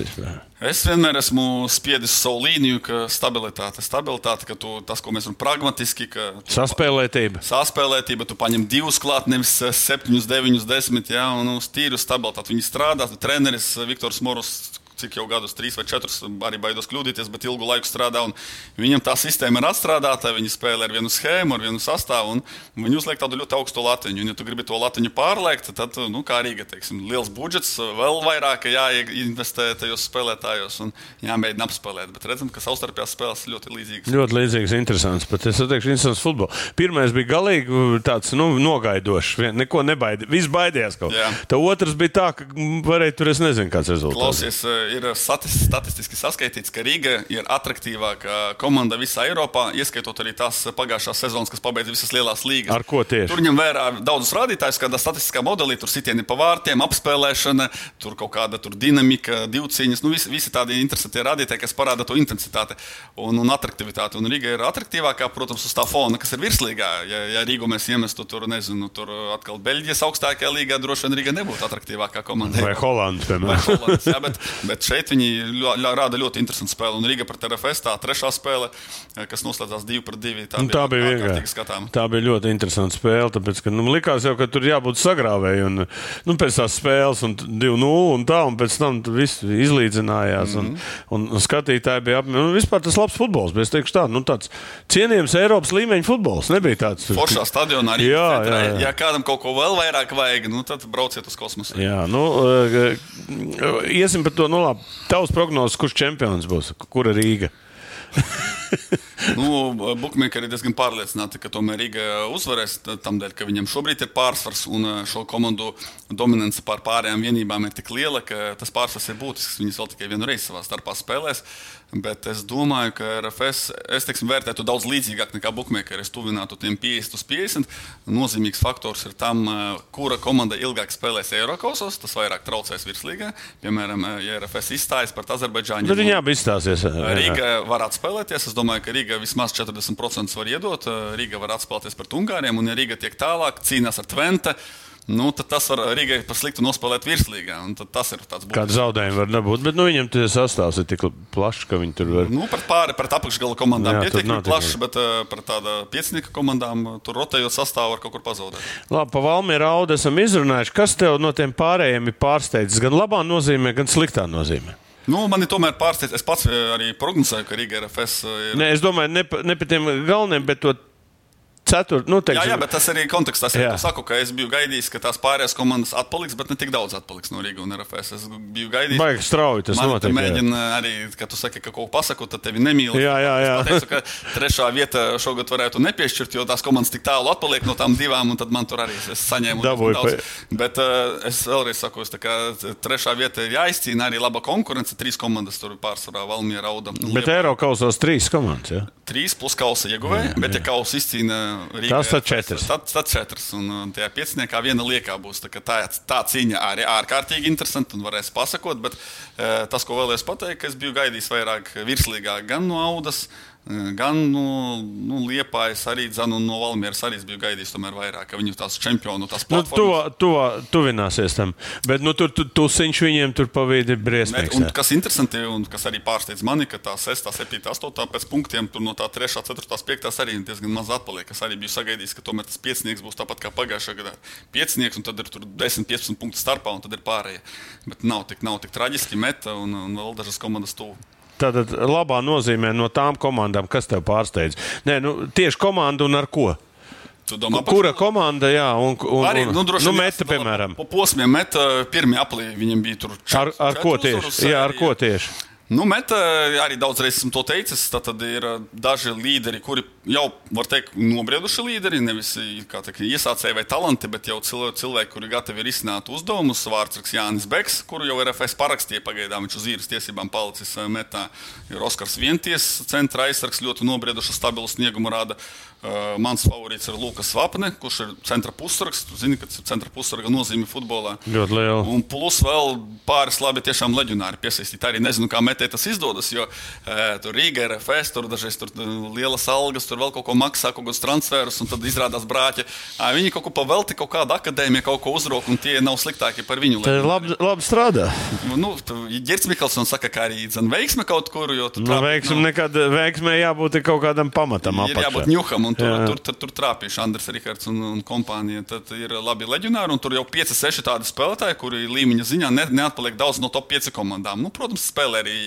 Es vienmēr esmu spiedis savu līniju, ka stabilitāte, stabilitāte ka tu, tas, ko mēs runājam, pragmatiski, saspēlētība. Saspēlētība, tu paņem divus klāt, nevis septiņus, deviņus, desmit, jā, un uz tīru stabilitāti. Viņi strādā, treneris Viktors Morus cik jau gadus, trīs vai četrus, arī baidos kļūdīties, bet ilgu laiku strādā. Viņam tā sistēma ir atstrādāta, viņi spēlē ar vienu schēmu, ar vienu sastāvu, un viņi uzliek tādu ļoti augstu latiņu. Un, ja tu gribi to latiņu pārliekt, tad, nu, kā Rīga, teiksim, liels budžets, vēl vairāk jāinvestē tajos spēlētājos un jāmēģina apspēlēt. Bet redzam, ka savstarpējās spēles ļoti līdzīgas. Ļoti līdzīgas, interesants. Bet es teikšu, interesants futbols. Pirmais bija galīgi tāds nu, nogaidošs. Neko nebaidījās. Viss baidījās kaut kā. Tā otrs bija tā, ka varēja tur es nezinu, kāds rezultāts. Klausies, ir statistiski saskaitīts, ka Rīga ir attraktīvākā komanda visā Eiropā, ieskaitot arī tās pagājušās sezonas, kas pabeidza visas lielās līgas. Ar ko tieši? Tur ņem vērā daudzus rādītājus, kādā statistiskā modelī, tur sitieni pa vārtiem, apspēlēšana, tur kaut kāda tur dinamika, divcīņas, nu visi, visi tādi interesanti rādītāji, kas parāda to intensitāti un, un attraktivitāti. Un Rīga ir attraktīvākā, protams, uz tā fona, kas ir virslīgā. Ja, ja Rīgu mēs iemestu tur, nezinu, tur atkal Beļģijas augstākajā līgā, droši vien Rīga nebūtu attraktīvākā komanda. Vai Holanda, piemēram. Vai Holandas, jā, bet, bet Bet šeit viņi rāda ļoti interesantu spēli. Un Riga pret RFS tā trešā spēle, kas noslēdzās 2 pret 2. Tā, nu, tā bija vienkārši skatām. Tā bija ļoti interesanta spēle. Tāpēc, ka, nu, likās jau, ka tur jābūt sagrāvēji. Un, nu, pēc tās spēles, un 2-0 un tā, un pēc tam viss izlīdzinājās. Mm -hmm. un, un, skatītāji bija apmierināti. Nu, vispār tas labs futbols. Es teikšu tā, nu, tāds cienījams Eiropas līmeņa futbols. Nebija tāds. Foršā stadionā arī. Jā, jā, jā. Ja kādam kaut ko vēl vairāk vajag, nu, tad brauciet uz kosmosu. Jā, nu, uh, iesim par to. Nu, labi, tavs prognozes, kurš čempions būs? Kura Rīga? Nu, Bukmēkeri ir diezgan pārliecināti, ka tomēr Riga uzvarēs. Tādēļ, ka viņam šobrīd ir pārsvars un uh, šo komandu dominance pār pārējām vienībām ir tik liela, ka tas pārsvars ir būtisks. Viņas vēl tikai vienu reizi savā starpā spēlēs. Bet es domāju, ka RFS es teiksim, vērtētu daudz līdzīgāk nekā Bookmaker. Es tuvinātu tiem 50 uz 50. Nozīmīgs faktors ir tam, eh, kura komanda ilgāk spēlēs Eiropasos. Tas vairāk traucēs virslīgā. Piemēram, eh, ja RFS izstājas pret Azerbaidžāņu. Bet viņi abi izstāsies. Rīga var atspēlēties. Es domāju, ka Rīga vismaz 40% var iedot. Rīga var atspēlēties pret Ungāriem, un ja Rīga tiek tālāk, cīnās ar Twente nu, tad tas var Rīgai par sliktu nospēlēt virslīgā. Tas ir tāds būtisks. Kāda zaudējuma var nebūt, bet nu, viņam tas sastāvs ir tik plašs, ka viņi tur var. Nu, pret pāri, pret apakšgala komandām pietiekami plašs, bet uh, pret tāda piecinieka komandām uh, tur rotējot sastāvu var kaut kur pazaudēt. Labi, pa Valmiera audu esam izrunājuši. Kas tev no tiem pārējiem ir pārsteidzis? Gan labā nozīmē, gan sliktā nozīmē. Nu, man ir tomēr pārsteigts. Es pats arī prognozēju, ka Riga RFS ir. Nē, es domāju, ne, ne par tiem galveniem, bet to ceturtajā. Nu, teiksim, jā, jā, bet tas arī kontekstā. Es saku, ka es biju gaidījis, ka tās pārējās komandas atpaliks, bet ne tik daudz atpaliks no Rīgas un RFS. Es biju gaidījis. Baigi strauji tas notiek. Mēģina arī, ka tu saki, ka kaut ko pasaku, tad tevi nemīl. Jā, jā, jā. Es pateicu, ka trešā vieta šogad varētu nepiešķirt, jo tās komandas tik tālu atpaliek no tām divām, un tad man tur arī es saņēmu Dabūju, daudz. Pa... Bet uh, es vēlreiz saku, es, ka trešā vieta ir jāizcīna arī laba konkurence. Trīs komandas tur pārsvarā Valmiera auda. Bet Eiropasos trīs komandas. Ja? Trīs plus kausa ieguvēja, bet ja kausa izcīna Rīgā. Tas tad četras. Tad, tad četras. Un, un tajā pieciniekā viena liekā būs. Tā, tā, tā cīņa arī ārkārtīgi interesanta un varēs pasakot. Bet e, tas, ko vēlējos pateikt, es biju gaidījis vairāk virslīgā gan no Audas, Gan no nu, Liepājas, arī dzanu, no Valmieras arī biju gaidījis vairāk, ka viņu tās čempionu tās nu, platformas. Nu, to, to, tuvināsies tam. Bet nu, tur tu, tusiņš viņiem tur pavīdi briesmīgs. Un, kas interesanti, un kas arī pārsteidz mani, ka tā 6, 7, 8 pēc punktiem tur no tā 3, 4, 5 arī diezgan maz atpaliek. Es arī biju sagaidījis, ka tomēr tas piecinieks būs tāpat kā pagājušajā gadā. Piecinieks, un tad ir 10, 15 punktu starpā, un tad ir pārējie. Bet nav tik, nav tik traģiski meta, un, un vēl dažas komandas tuvu. Tātad labā nozīmē no tām komandām, kas tev pārsteidz. Nē, nu, tieši komanda un ar ko? Domā, Kura komanda, jā, un, un, arī, nu, nu, meta, piemēram? Po posmiem meta pirmie aplī, viņiem bija tur četri. Ar, ar ko tieši? Jā, ar ko tieši? Nu, Meta arī daudz reizes esmu to teicis. Tad ir uh, daži līderi, kuri jau, var teikt, nobrieduši līderi. Nevis teikt, iesācēji vai talanti, bet jau cilvēki, kuri gatavi risināt uzdevumus. Vārds Jānis Beks, kuru jau RFS parakstīja pagaidām, viņš uz īres tiesībām palicis metā. Ir Oskars Vienties, centra aizsargs, ļoti nobrieduši stabilu sniegumu rāda. Uh, mans favorīts ir Lukas Vapne, kurš ir centra pusrags. Tu zini, ka centra pusraga nozīme futbolā. Ļoti liela. Un plus vēl pāris labi tiešām leģionāri piesaistīt. Arī nezinu, kā metē tas izdodas, jo uh, tur Rīga ir FS, tur dažreiz tur lielas algas, tur vēl kaut ko maksā, kaut kādus transferus, un tad izrādās brāķi. Uh, viņi kaut ko pavelti, kaut kādu akadēmiju, kaut ko uzrok, un tie nav sliktāki par viņu. Tā ir labi, labi strādā. Nu, Girts Miklsons saka, ka arī dzen, veiksme kaut kur, jo tu. Nu, veiksme nav... nekad, veiksmē jābūt kaut kādam pamatam. Ir jābūt ņuham un tur, tur, tur, tur trāpījuši Andris Rikards un, un kompānija. Tad ir labi leģionāri, un tur jau 5, 6 tādi spēlētāji, kuri līmeņa ziņā ne, neatpaliek daudz no top 5 komandām. Nu, protams, spēlē arī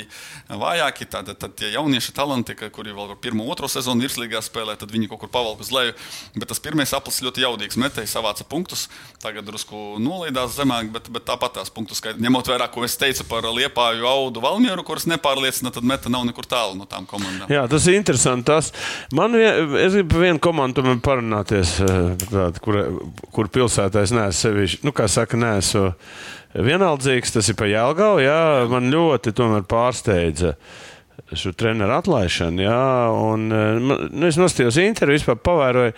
vājāki, tad, tad tie jaunieši talanti, kuri vēl pirmo, otro sezonu virslīgā spēlē, tad viņi kaut kur pavalk uz leju. Bet tas pirmais aplis ļoti jaudīgs metējs, savāca punktus. Tagad drusku nolaidās zemāk, bet, bet tāpat tās punktus skaitā. Ņemot vērā, ko es teicu par Liepāju, Audu, Valmieru, kuras nepārliecina, tad meta nav nekur tālu no tām komandām. Jā, tas ir interesanti. Tas man, es gribu vienu komandu parunāties, eh, tād, kur, kur pilsētā es neesmu sevišķi, nu, kā saka, neesmu vienaldzīgs. Tas ir pa Jālgavu. Jā, man ļoti pārsteidza šo treneru atlaišanu. Jā, un, eh, nu, es nostājos interviju, vispār pavēroju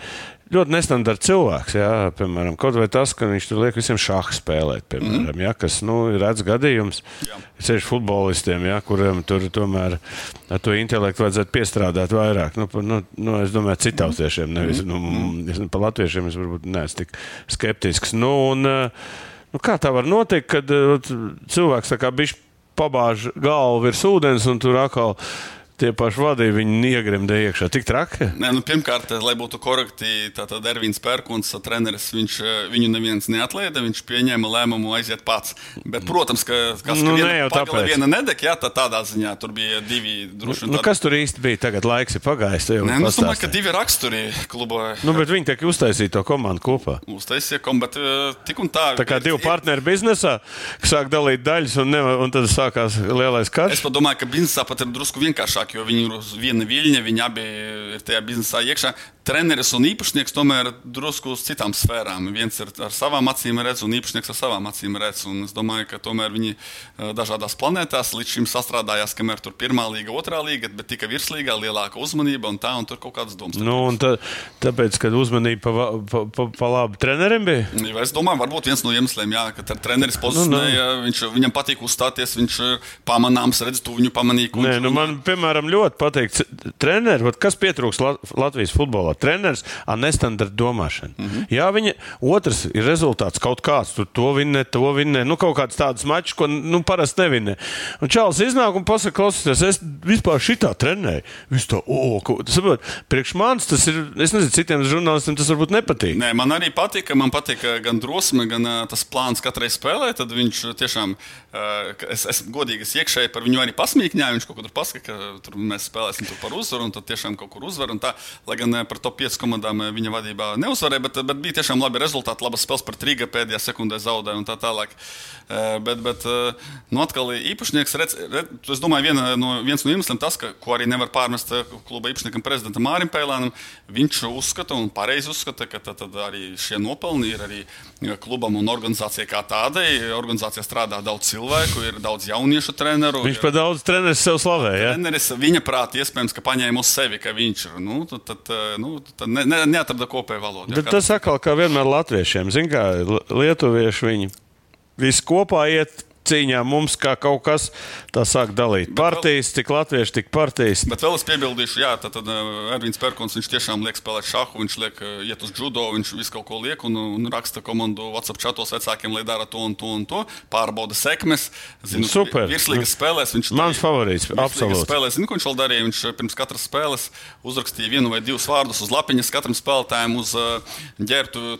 ļoti nestandarta cilvēks. Jā, piemēram, kaut vai tas, ka viņš tur liek visiem šāhu spēlēt, piemēram, mm. jā, kas nu, ir redzams gadījums. Ceļš futbolistiem, jā, kuriem tur tomēr ar to intelektu vajadzētu piestrādāt vairāk. Nu, nu, nu, es domāju, citautiešiem, nevis mm. nu, par latviešiem. Es varbūt neesmu tik skeptisks. Nu, un, nu, kā tā var notikt, kad cilvēks tā kā bišķi pabāž galvu virs ūdens un tur atkal tie paši vadīja, viņi iegrimda iekšā. Tik traki. Nē, nu, pirmkārt, lai būtu korekti, tātad Ervīns Pērkons, treneris, viņš, viņu neviens neatlaida, viņš pieņēma lēmumu aiziet pats. Bet, protams, ka kas Nu, ka ne jau viena, viena nedeg, jā, tā tādā ziņā tur bija divi droši. Nu, tādi- kas tur īsti bija? Tagad laiks ir pagājis. Nē, nu, es domāju, ka divi raksturi klubā Nu, bet viņi tikai uztaisīja to komandu kopā. uztaisīja, kom, bet eh, tik un tā. Tā kā ir- divi partneri biznesā, kas sāk dalīt daļas, un, ne, un tad sākās lielais Es karš. pat domāju, ka biznesā pat ir drusku vienkāršāk, jo viņi ir uz viena viļņa, viņi abi ir tajā biznesā iekšā. Treneris un īpašnieks tomēr ir drusku uz citām sfērām. Viens ir ar savām acīm redz, un īpašnieks ar savām acīm redz. Un es domāju, ka tomēr viņi eh, dažādās planētās līdz šim sastrādājās, kamēr tur pirmā līga, otrā līga, bet tika virslīgā lielāka uzmanība un tā, un tur kaut kādas domas. Nu, tā, tāpēc, kad uzmanība pa, pa, pa, pa labi trenerim bija. Ja Es domāju, varbūt viens no iemesliem, jā, ka treneris Nu, pozicionēja, viņš, viņam patīk uzstāties, viņš ir pamanāms, redz, tu viņu pamanīji. Nē, nu man, piemēram, ļoti patīk treneris. Kas pietrūks Lat Latvijas futbolā? Treneris ar nestandarta domāšanu. Mm -hmm. Jā, viņa otrs ir rezultāts kaut kāds. Tur to vinnē, to vinnē. Nu, kaut kāds tāds mačs, ko nu, parasti nevinnē. Un Čāls iznāk un pasaka, klausieties, es vispār šitā trenēju. Viņš to, o, ko, saprot, priekš manis tas ir, es nezinu, citiem žurnālistiem tas varbūt nepatīk. Nē, man arī patīk, man patīk eh, gan drosme, gan uh, tas plāns katrai spēlē. Tad viņš tiešām, uh, es esmu godīgs iekšēji par viņu arī pasmīkņāju. Viņš kaut ko tur pasaka, ka tur mēs spēlēsim tur par uzvaru, un tad tiešām kaut kur uzvar. Tā, lai gan eh, par top 5 komandām eh, viņa vadībā neuzvarēja, bet, bet bija tiešām labi rezultāti, labas spēles par trīga pēdējā sekundē zaudēja un tā tālāk. Bet, bet nu, atkal īpašnieks, redz, redz, es domāju, viena no, viens no iemesliem tas, ka, ko arī nevar pārmest eh, kluba īpašniekam, prezidentam Mārim Pēlēnam, viņš uzskata un pareizi uzskata, ka tad, tad arī šie nopelni ir arī eh, klubam un organizācijai kā tādai. Organizācijā strādā daudz cilvēku, ir daudz jauniešu treneru. Viņš ir- par daudz treneris sev slavē. Ja? Treneris viņa prātā iespējams, ka paņēma uz sevi, ka viņš ir. Nu, tad, tad, eh, nu, tad ne, ne, neatrada kopēju valodu. Bet tas atkal, kā vienmēr latviešiem, zina, kā li- lietuvieši viņi visi kopā iet cīņā mums kā kaut kas tā sāk dalīt. Partijas, tik latvieši, tik partijas. Bet vēl es piebildīšu, jā, tad, tad uh, Ervīns Pērkons, viņš tiešām liek spēlēt šāhu, viņš liek uh, iet uz judo, viņš visu kaut ko liek un, un raksta komandu WhatsApp chatos vecākiem, lai dara to un to un to, pārbauda sekmes. Zinu, Super. Virslīgas spēlēs viņš Mans favorīts, absolūti. Spēlēs, zinu, ko viņš vēl darīja. Viņš uh, pirms katras spēles uzrakstīja vienu vai divus vārdus uz lapiņas katram spēlētājam uz ģērbtu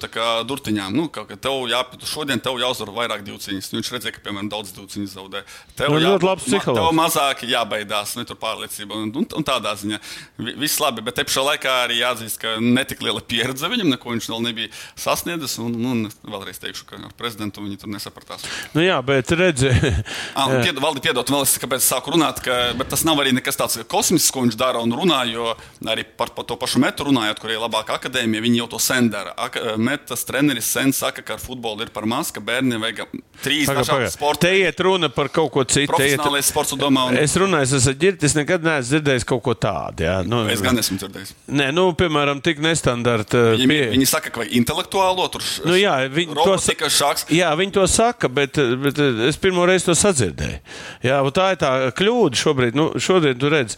durtiņām. Nu, kā tev jāpietu, šodien tev jāuzvar vairāk divciņas. Viņš redzēja, ka, piemēram, daudz divciņas zaudē. Tev Nu, ļoti labs psihologs. tev mazāk jābaidās, ne tur pārliecība. Un, un, un tādā ziņā Vi- viss labi, bet te pašā laikā arī jāatzīst, ka netik liela pieredze viņam, neko viņš vēl nebija sasniedzis. Un, un vēlreiz teikšu, ka ar prezidentu viņi tur nesapratās. Nu jā, bet redzi, [LAUGHS] Ah, pied, valdi, piedod, vēl es kāpēc sāku runāt, ka, bet tas nav arī nekas tāds kosmisks, ko viņš dara un runā, jo arī par, par to pašu metu runājot, kur ir labāka akadēmija, viņi jau to sen dara. Aka, metas treneris sen saka, ka ar futbolu ir par maz, ka bērniem vajag trīs dažādas sporta Te iet runa par kaut ko citu. Te iet- Profesionālais sports domā, un- Es runāju, es esmu ģirbtis, es nekad neesmu dzirdējis kaut ko tādu. Jā. Nu, Es gan esmu dzirdējis. Nē, nu, piemēram, tik nestandarta Viņi, pieeja. viņi saka, ka intelektuālo tur š- Nu, jā, viņi to, robotika, šāks. jā, viņi to saka, bet, bet es pirmo reizi to sadzirdēju. Jā, tā ir tā kļūda šobrīd. Nu, šodien, tu redz,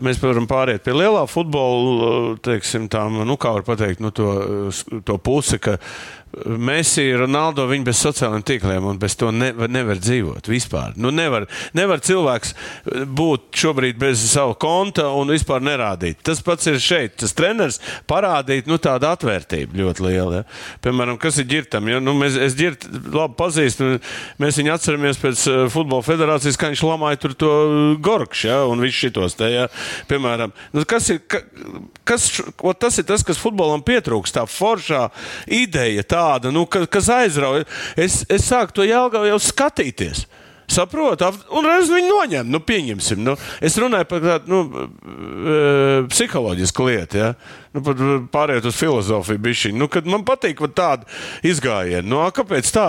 mēs varam pāriet pie lielā futbola, teiksim, tām, nu, kā var pateikt, nu, to, to pusi, ka Messi, Ronaldo, viņi bez sociālajiem tīkliem un bez to nevar, nevar dzīvot vispār. Nu, nevar, nevar cilvēks būt šobrīd bez sava konta un vispār nerādīt. Tas pats ir šeit. Tas treneris parādīt nu, tādu atvērtību ļoti lielu. Ja. Piemēram, kas ir ģirtam? Ja? Nu, mēs, es ģirtu labi pazīstu. Mēs viņu atceramies pēc uh, futbola federācijas, kā viņš lamāja tur to gorkšu ja? un visus šitos. Te, ja? Piemēram, nu, kas ir, ka, kas, o, tas ir tas, kas futbolam pietrūkst. Tā foršā ideja tāda, nu, ka, kas aizrauja. Es, es sāku to jēlgavu jau skatīties. Saprotu, ap- un reiz viņi noņem, nu, pieņemsim. Nu, es runāju par tādu nu, e, psiholoģisku lietu, ja? nu, pārējot uz filozofiju. Bišķiņ. Nu, man patīk tāda izgājiena, nu, kāpēc tā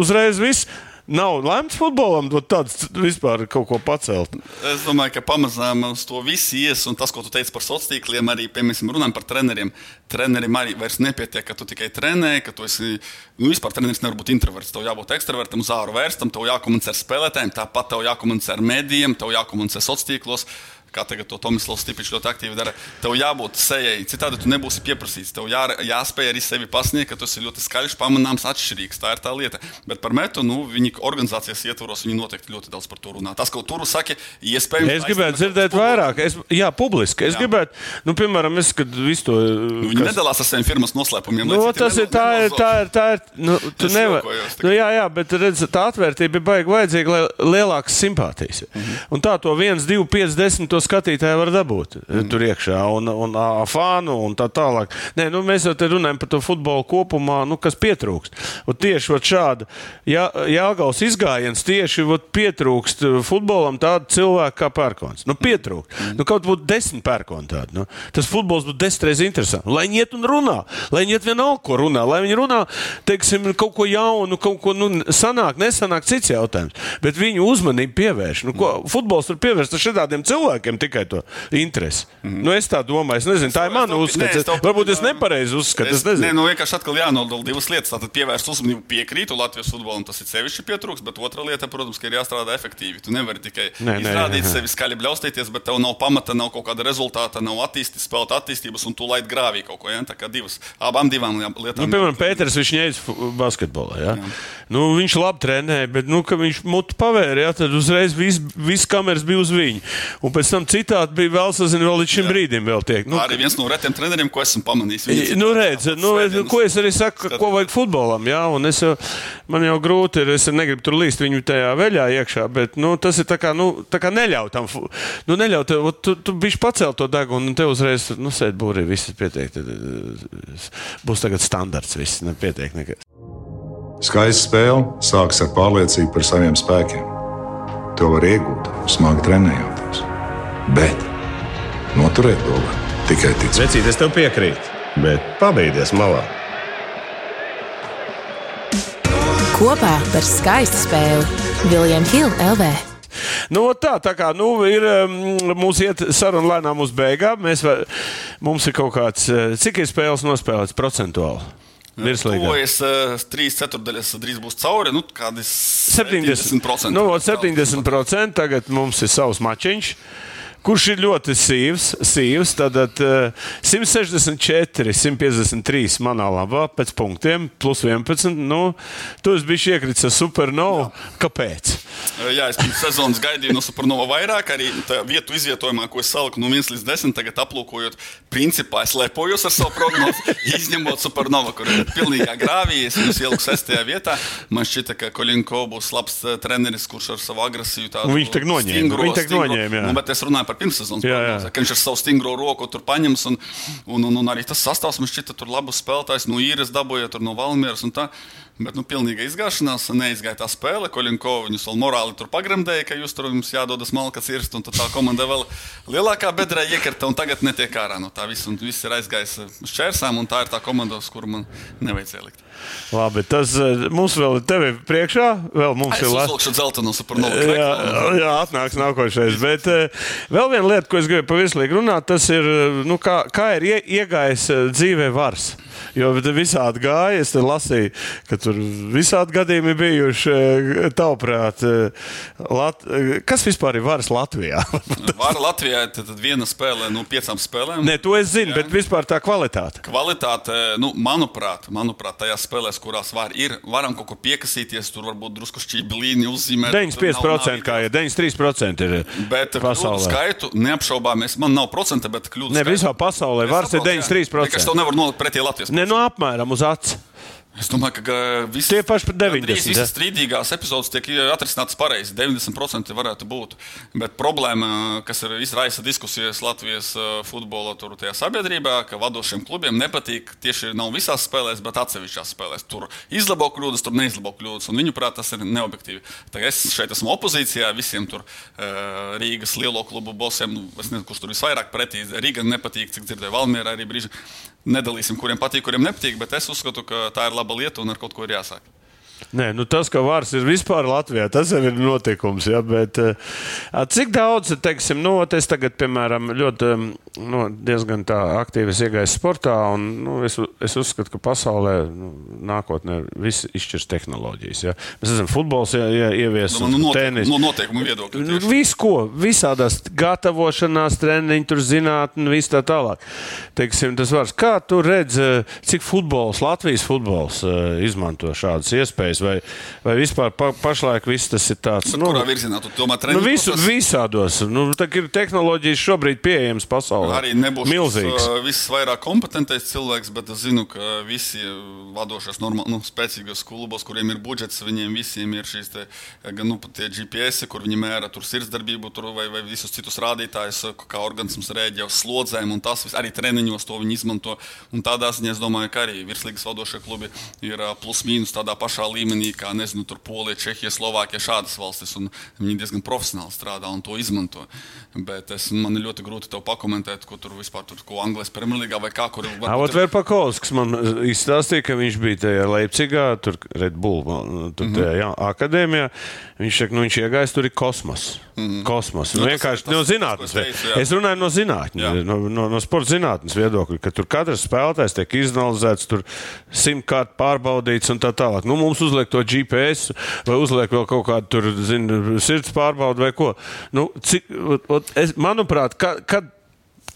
uzreiz viss nav lemts futbolam, dot tāds vispār kaut ko pacelt. Es domāju, ka pamazām uz to viss ies, un tas, ko tu teici par sociāliem tīkliem, arī, piemēram, runājam par treneriem. Trenerim arī vairs nepietiek, ka tu tikai trenē, ka tu esi, nu, vispār treneris nevar būt introverts. Tev jābūt ekstravertam, uz āru vērstam, tev jākomunicē ar spēlētājiem, tāpat tev jākomunicē ar medijiem, tev jākomunicē sociālos tīklos. Kā tagad to Tomislavs Stipičs ļoti aktīvi dara. Tev jābūt sejai, citādi tu nebūsi pieprasīts. Tev jā, jāspēj arī sevi pasniegt, ka tas ir ļoti skaļš, pamanāms, atšķirīgs. Tā ir tā lieta. Bet par metu, nu, viņi organizācijas ietvaros, viņi noteikti ļoti daudz par to runā. Tas, ko tur saka, iespējams. Es gribētu dzirdēt vairāk, es, jā, publiski. Es jā. gribētu, nu, piemēram, es, kad visu to. Nu, viņi kas... nedalās ar saviem firmas noslēpumiem. Nu, tas ir tā, ir, tā ir, tā ir, nu, tu nevari. Nu, jā, jā, bet redz, tā atvērtība ir baigi vajadzīga, lai lielākas simpātijas. Mm -hmm. Un tā to 1, 2, 5, 10 to skatītāju var dabūt mm tur iekšā un, un, un fānu un tā tālāk. Nē, nu, mēs jau te runājam par to futbolu kopumā, nu, kas pietrūkst. Un tieši šāda jā, jāgaus izgājiens tieši pietrūkst futbolam tādu cilvēku kā pērkons. Nu, pietrūkst. Mm. Nu, kaut būtu desmit pērkoni tādi. Nu. Tas futbols būtu desmit reizes interesants. Lai viņi iet un runā, lai viņi iet vienalga, ko runā, lai viņi runā, teiksim, kaut ko jaunu, kaut ko nu, sanāk, nesanāk, cits jautājums. Bet viņu uzmanību pievērš. Nu, ko, futbols var pievērst šādiem cilvēkiem tikai to interesi. Mm. Nu, es tā domāju, es nezinu, tā ir mana uzskata. Varbūt es nepareizi uzskatu. Es, es nezinu. Nē, nu vienkārši atkal jānodala divas lietas. Tātad pievērst uzmanību piekrītu Latvijas futbolam, tas ir sevišķi pietrūks, bet otra lieta, protams, ir jāstrādā efektīvi. Tu nevari tikai nē, izrādīt nē, nē. sevi skaļi bļaustīties, bet tev nav pamata, nav kaut kāda rezultāta, nav attīstības, spēlēt attīstības, un tu laid grāvī kaut ko. Ja? Tā kā divas, abām divām lietām. Nu, piemēram, Pēters, viņš ņēma basketbolā. Ja? Jā. Nu, viņš labi trenēja, bet, nu, kad viņš mutu pavēra, ja, tad uzreiz viss vis kameras bija uz viņu. Un pēc tam citādi bija vēl, sazinu, vēl līdz šim Jā. brīdim vēl tiek. Nu, arī viens no retiem treneriem, ko esmu pamanījis. Nu, redz, nu, ko es arī saku, ko vajag futbolam, jā, un es jau, man jau grūti ir, es negribu tur līst viņu tajā veļā iekšā, bet, nu, tas ir tā kā, nu, tā kā neļaut tam, nu, neļaut, tu, tu bišķi pacelt to degunu, un te uzreiz, nu, sēd būrī, viss pietiek, tad būs tagad standarts, viss nepietiek nekas. Skaista spēle sākas ar pārliecību par saviem spēkiem. To var iegūt, smagi trenējoties. Bet noturēt to var tikai ticēt. Vecīt, es tev piekrītu, bet pabeigties malā. Kopā par skaistu spēli Viljams Hilde LV. Nu, tā, tā kā nu, ir, mūsu iet saruna lēnām uz beigām. Mēs, mums ir kaut kāds, eh, cik ir spēles nospēlēts procentuāli? Tuvojas uh, trīs ceturdaļas, drīz būs cauri. Nu, 70%. 70%. Nu, 70% tagad mums ir savs mačiņš kurš ir ļoti sīvs. sīvs tad uh, 164, 153 manā labā pēc punktiem, plus 11. Nu, tu esi bijis iekritis ar supernovu. Kāpēc? Jā, es pirms sezonas gaidīju no supernova vairāk. Arī vietu izvietojumā, ko es saliku no 1 līdz 10, tagad aplūkojot, principā es lepojos ar savu prognozi, [LAUGHS] izņemot supernova, kur ir pilnīgā grāvī. Es viņu ieliku 6. vietā. Man šķita, ka Kolinko būs labs treneris, kurš ar savu agresiju tādu viņš tā noņēma. Stingro, viņš tā noņēma. Nu, bet es runāju par pirmssezonas prognozē, ka viņš ar savu stingro roku tur paņems. Un, un, un, un arī tas sastāvs man šķita tur labus spēlētājs, no īres dabūja, no Valmieras un tā. Bet nu, pilnīga izgāšanās, neizgāja tā spēle. Koļinko viņus vēl morāli tur pagremdēja, ka jūs tur jums jādodas malkas irst, un tā komanda vēl lielākā bedrē iekarta un tagad netiek ārā no tā visa. Un viss ir aizgājis šķērsām, un tā ir tā komanda, uz kuru man nevajadzēja likt. Labi, tas eh, mums vēl ir tevi priekšā. Vēl mums ir Latvijas dzeltenu supernovu. Jā, jā, atnāks nākošais. Bet uh, vēl viena lieta, ko es gribēju pavislīgi runāt, tas ir, eh, nu, kā, kā ir ie, iegājis dzīvē vars. Jo visādi gāja, es lasīju, ka tur visādi gadījumi bijuši. Tavuprāt, Lat... kas vispār ir varas Latvijā? [LAUGHS] Vara Latvijā ir viena spēle no nu, piecām spēlēm. Nē, to es zinu, jā. bet vispār tā kvalitāte. Kvalitāte, nu, manuprāt, manuprāt tajās spēlēs, kurās var, ir, varam kaut kur piekasīties, tur varbūt drusku šķīblīni uzzīmēt. 95% kā ir, 93% ir bet pasaulē. skaitu neapšaubām, es, man nav procenta, bet kļūdas. Ne, visā pasaulē vars ir 93%. Es to nevaru nolikt pretī Latvijas. Ne, no apmēram uz acu. Es domāju, ka visi, tie paši par 90%. Visas strīdīgās epizodes tiek atrisinātas pareizi. 90% varētu būt. Bet problēma, kas ir izraisa diskusijas Latvijas futbola sabiedrībā, ka vadošiem klubiem nepatīk tieši nav visās spēlēs, bet atsevišķās spēlēs. Tur izlabo kļūdas, tur neizlabo kļūdas. Viņuprāt, tas ir neobjektīvi. Tagad es šeit esmu opozīcijā visiem tur Rīgas lielo klubu bosiem. Nu, es nezinu, kurš tur visvairāk pretī. Rīga nepatīk, cik dzirdēju, Valmierā arī brīži nedalīsim, kuriem patīk, kuriem nepatīk, bet es uzskatu, ka tā ir laba lieta un ar kaut ko ir jāsāk. Nē, nu tas, ka vārds ir vispār Latvijā, tas jau ir notikums. Ja, bet, cik daudz, teiksim, nu, es tagad, piemēram, ļoti nu, diezgan aktīvs iegājis sportā. Un, nu, es, es uzskatu, ka pasaulē nu, nākotnē viss izšķirs tehnoloģijas. Ja. Mēs esam futbols, ja, ja ieviesis nu, nu, tenis. No noteikumu viedokļa. Nu, visu, ko, visādās gatavošanās, treniņi, tur zinātnē, viss tā tālāk. Teiksim, tas vārds, kā tu redzi, cik futbols, Latvijas futbols uh, izmanto šādas iespējas, vai, vai vispār pa, pašlaik viss tas ir tāds. Bet nu, kurā virzienā tu domā treniņu? Nu, visu, visādos. Nu, tā ir tehnoloģijas šobrīd pieejamas pasaulē. Arī nebūs milzīgs. Uh, visvairāk kompetentais cilvēks, bet es zinu, ka visi vadošās normāli, nu, spēcīgos klubos, kuriem ir budžets, viņiem visiem ir šīs te, gan nu, GPS, kur viņi mēra tur sirdsdarbību tur, vai, vai visus citus rādītājus, kā organisms rēģē uz slodzēm, un tas viss arī treniņos to viņi izmanto. Un tādā ziņā es domāju, ka arī virslīgas vadošie klubi ir plus-mínus tādā pašā līmenī, kā nezinu, Polija, Čehija, Slovākija, šādas valstis. Viņi diezgan profesionāli strādā un to izmanto. Bet es, man ir ļoti grūti to pakomentēt, ko tur vispār tur, ko Anglijas Premjerlīgā vai kā. Kur, varbūt... Verpakovskis man izstāstīja, ka viņš bija tajā Leipzigā, tur Red Bull tur mm -hmm. tajā, jā, akadēmijā. Viņš saka, nu viņš iegājis tur ir kosmos. Mm -hmm. Kosmos. Nu, vienkārši tas, no zinātnes. Teicu, es runāju no zinātnes, no, no, no sporta zinātnes viedokļa, ka tur katrs spēlētājs tiek izanalizēts, tur simtkārt pārbaudīts un tā tālāk. Nu, mums uzliek to GPS vai uzliek vēl kaut kādu tur, zin, sirds pārbaudu vai ko. Nu, cik, es, manuprāt, kad, kad